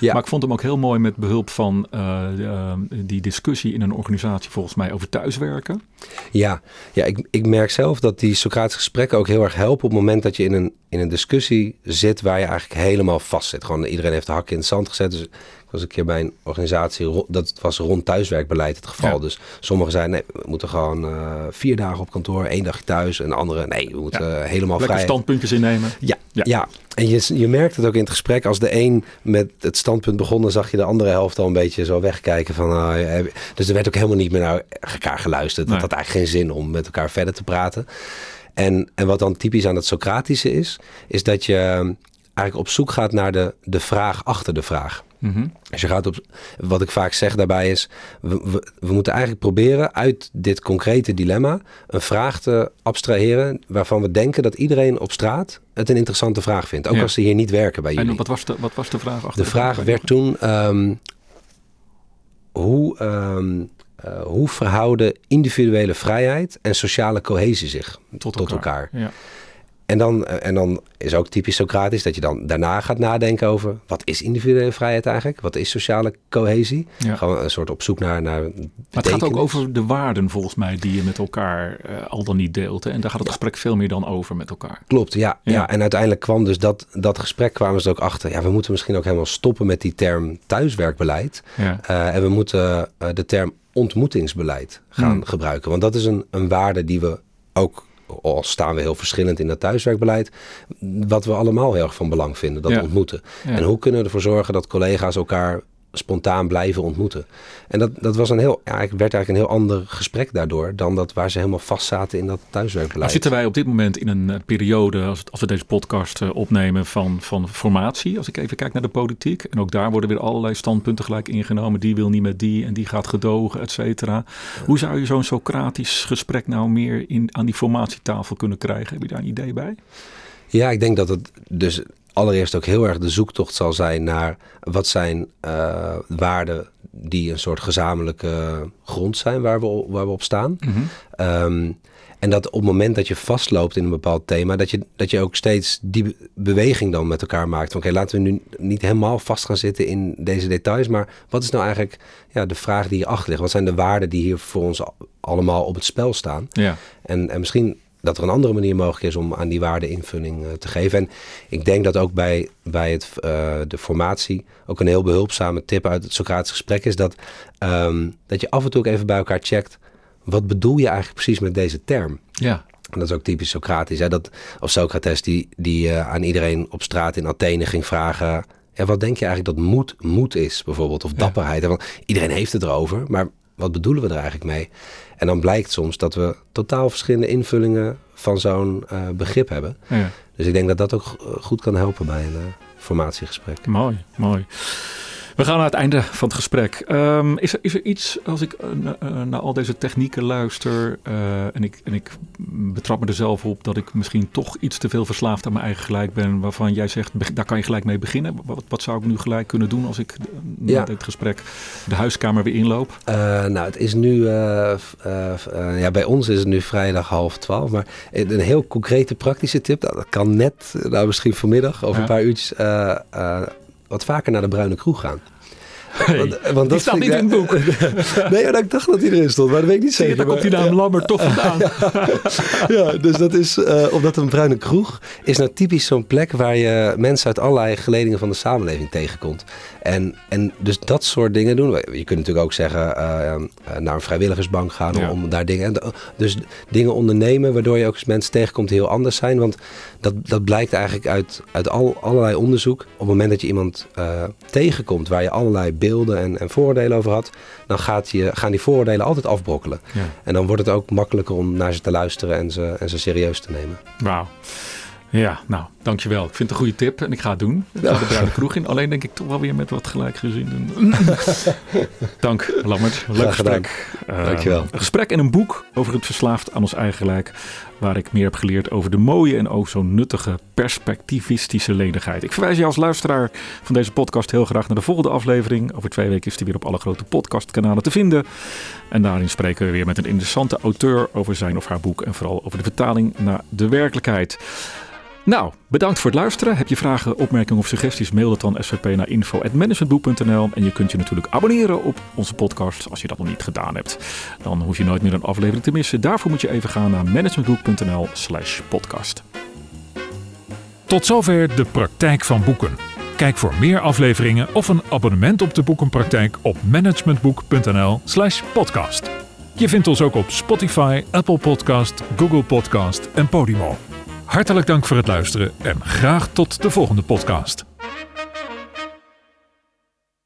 Ja. Maar ik vond hem ook heel mooi met behulp van eh, eh, die discussie in een organisatie volgens mij over thuiswerken. Ja, ja ik, ik merk zelf dat die Socratische gesprekken ook heel erg helpen op het moment dat je in een, in een discussie zit waar je eigenlijk helemaal vast zit. Gewoon iedereen heeft de hakken in het zand gezet. Dus was een keer bij een organisatie, dat was rond thuiswerkbeleid het geval. Ja. Dus sommigen zeiden nee, we moeten gewoon eh, vier dagen op kantoor, één dag thuis. En anderen nee, we moeten eh, helemaal Lekker vrij. standpuntjes innemen. Ja, Ja. ja. en je, je merkt het ook in het gesprek. Als de een met het standpunt begon, dan zag je de andere helft al een beetje zo wegkijken. Van, heb- dus er werd ook helemaal niet meer naar elkaar geluisterd. Nee. Dat had eigenlijk geen zin om met elkaar verder te praten. En, en wat dan typisch aan het Socratische is, is dat je eigenlijk op zoek gaat naar de, de vraag achter de vraag. Mhm. Dus je gaat op, wat ik vaak zeg daarbij is, we, we, we moeten eigenlijk proberen uit dit concrete dilemma een vraag te abstraheren waarvan we denken dat iedereen op straat het een interessante vraag vindt. Ook Ja. als ze hier niet werken bij jullie. En wat was, de, wat was de vraag achter De vraag werd toen, ehm, hoe, ehm, eh, hoe verhouden individuele vrijheid en sociale cohesie zich tot, elkaar? Ja. En dan, eh, en dan is ook typisch Socratisch dat je dan daarna gaat nadenken over wat is individuele vrijheid eigenlijk? Wat is sociale cohesie? Ja. Gewoon een soort op zoek naar, naar Maar het gaat ook over de waarden volgens mij die je met elkaar eh, al dan niet deelt. Hè? En daar gaat het gesprek veel meer dan over met elkaar. Klopt, ja, Ja. ja. En uiteindelijk kwam dus dat, dat gesprek, kwamen ze ook achter. Ja, we moeten misschien ook helemaal stoppen met die term thuiswerkbeleid. Eh, en we moeten de term ontmoetingsbeleid gaan Hmm. gebruiken. Want dat is een, een waarde die we ook, al staan we heel verschillend in dat thuiswerkbeleid, wat we allemaal heel erg van belang vinden, dat Ja. ontmoeten. Ja. En hoe kunnen we ervoor zorgen dat collega's elkaar spontaan blijven ontmoeten? En dat, dat was een heel, ja, werd eigenlijk een heel ander gesprek daardoor dan dat waar ze helemaal vast zaten in dat thuiswerkbeleid. Nou zitten wij op dit moment in een eh, periode, als, als we deze podcast eh, opnemen, van, van formatie. Als ik even kijk naar de politiek. En ook daar worden weer allerlei standpunten gelijk ingenomen. Die wil niet met die en die gaat gedogen, et cetera. Hoe zou je zo'n Socratisch gesprek nou meer in, aan die formatietafel kunnen krijgen? Heb je daar een idee bij? Ja, ik denk dat het dus allereerst ook heel erg de zoektocht zal zijn naar wat zijn eh, waarden die een soort gezamenlijke grond zijn waar we, waar we op staan. Ehm, en dat op het moment dat je vastloopt in een bepaald thema, dat je, dat je ook steeds die be- beweging dan met elkaar maakt. Van, Oké, laten we nu niet helemaal vast gaan zitten in deze details, maar wat is nou eigenlijk ja, de vraag die hierachter ligt? Wat zijn de waarden die hier voor ons al- allemaal op het spel staan? Ja. En, en misschien dat er een andere manier mogelijk is om aan die waarde invulling eh, te geven. En ik denk dat ook bij, bij het, eh, de formatie ook een heel behulpzame tip uit het Socratische gesprek is dat, ehm, dat je af en toe ook even bij elkaar checkt. Wat bedoel je eigenlijk precies met deze term? Ja. En dat is ook typisch Socratisch. Hè? Dat, of Socrates die, die eh, aan iedereen op straat in Athene ging vragen... Ja, wat denk je eigenlijk dat moed, moed is bijvoorbeeld? Of dapperheid? Want iedereen heeft het erover, maar wat bedoelen we er eigenlijk mee? En dan blijkt soms dat we totaal verschillende invullingen van zo'n eh, begrip hebben. ja. Dus ik denk dat dat ook go- goed kan helpen bij een eh, formatiegesprek. Mooi, mooi. We gaan naar het einde van het gesprek. Ehm, is, er, is er iets, als ik eh, eh, naar al deze technieken luister eh, en, ik, en ik betrap me er zelf op dat ik misschien toch iets te veel verslaafd aan mijn eigen gelijk ben, waarvan jij zegt, daar kan je gelijk mee beginnen. Wat, wat zou ik nu gelijk kunnen doen als ik na Ja. dit gesprek de huiskamer weer inloop? Nou, het is nu, ja, bij ons is het nu vrijdag half twaalf. Maar een heel concrete praktische tip, dat kan net, nou misschien vanmiddag over Ja. een paar uurtjes, wat vaker naar de Bruine Kroeg gaan. Hey, Want, eh, want die staat niet ik- in het boek. nee, maar ik dacht dat hij erin stond, maar dat weet ik niet zeker. daar komt die naam Lambert toch vandaan. ja, dus dat is uh, omdat een bruine kroeg is nou typisch zo'n plek waar je mensen uit allerlei geledingen van de samenleving tegenkomt. En, en dus dat soort dingen doen. Je kunt natuurlijk ook zeggen uh, naar een vrijwilligersbank gaan Ja. om, om daar dingen. Dus dingen ondernemen waardoor je ook eens mensen tegenkomt die heel anders zijn. Want dat, dat blijkt eigenlijk uit, uit al, allerlei onderzoek. Op het moment dat je iemand uh, tegenkomt waar je allerlei beelden en, en vooroordelen over had, dan gaat je, gaan die vooroordelen altijd afbrokkelen. Ja. En dan wordt het ook makkelijker om naar ze te luisteren en ze, en ze serieus te nemen. Wauw. Ja, nou, Dankjewel. Ik vind het een goede tip en ik ga het doen. Ik ga de bruine kroeg in. Alleen denk ik toch wel weer met wat gelijkgezin. Dank, Lammert. Leuk Graag gesprek. Eh, Dankjewel. Een gesprek en een boek over het verslaafd aan ons eigen gelijk. Waar ik meer heb geleerd over de mooie en ook zo nuttige perspectivistische lenigheid. Ik verwijs je als luisteraar van deze podcast heel graag naar de volgende aflevering. Over twee weken is die weer op alle grote podcastkanalen te vinden. En daarin spreken we weer met een interessante auteur over zijn of haar boek. En vooral over de vertaling naar de werkelijkheid. Nou, bedankt voor het luisteren. Heb je vragen, opmerkingen of suggesties? Mail het dan svp naar info.managementboek.nl. En je kunt je natuurlijk abonneren op onze podcast als je dat nog niet gedaan hebt. Dan hoef je nooit meer een aflevering te missen. Daarvoor moet je even gaan naar managementboek.nl slash podcast. Tot zover de praktijk van boeken. Kijk voor meer afleveringen of een abonnement op de boekenpraktijk op managementboek.nl/slash podcast. Je vindt ons ook op Spotify, Apple Podcast, Google Podcast en Podimo. Hartelijk dank voor het luisteren en graag tot de volgende podcast.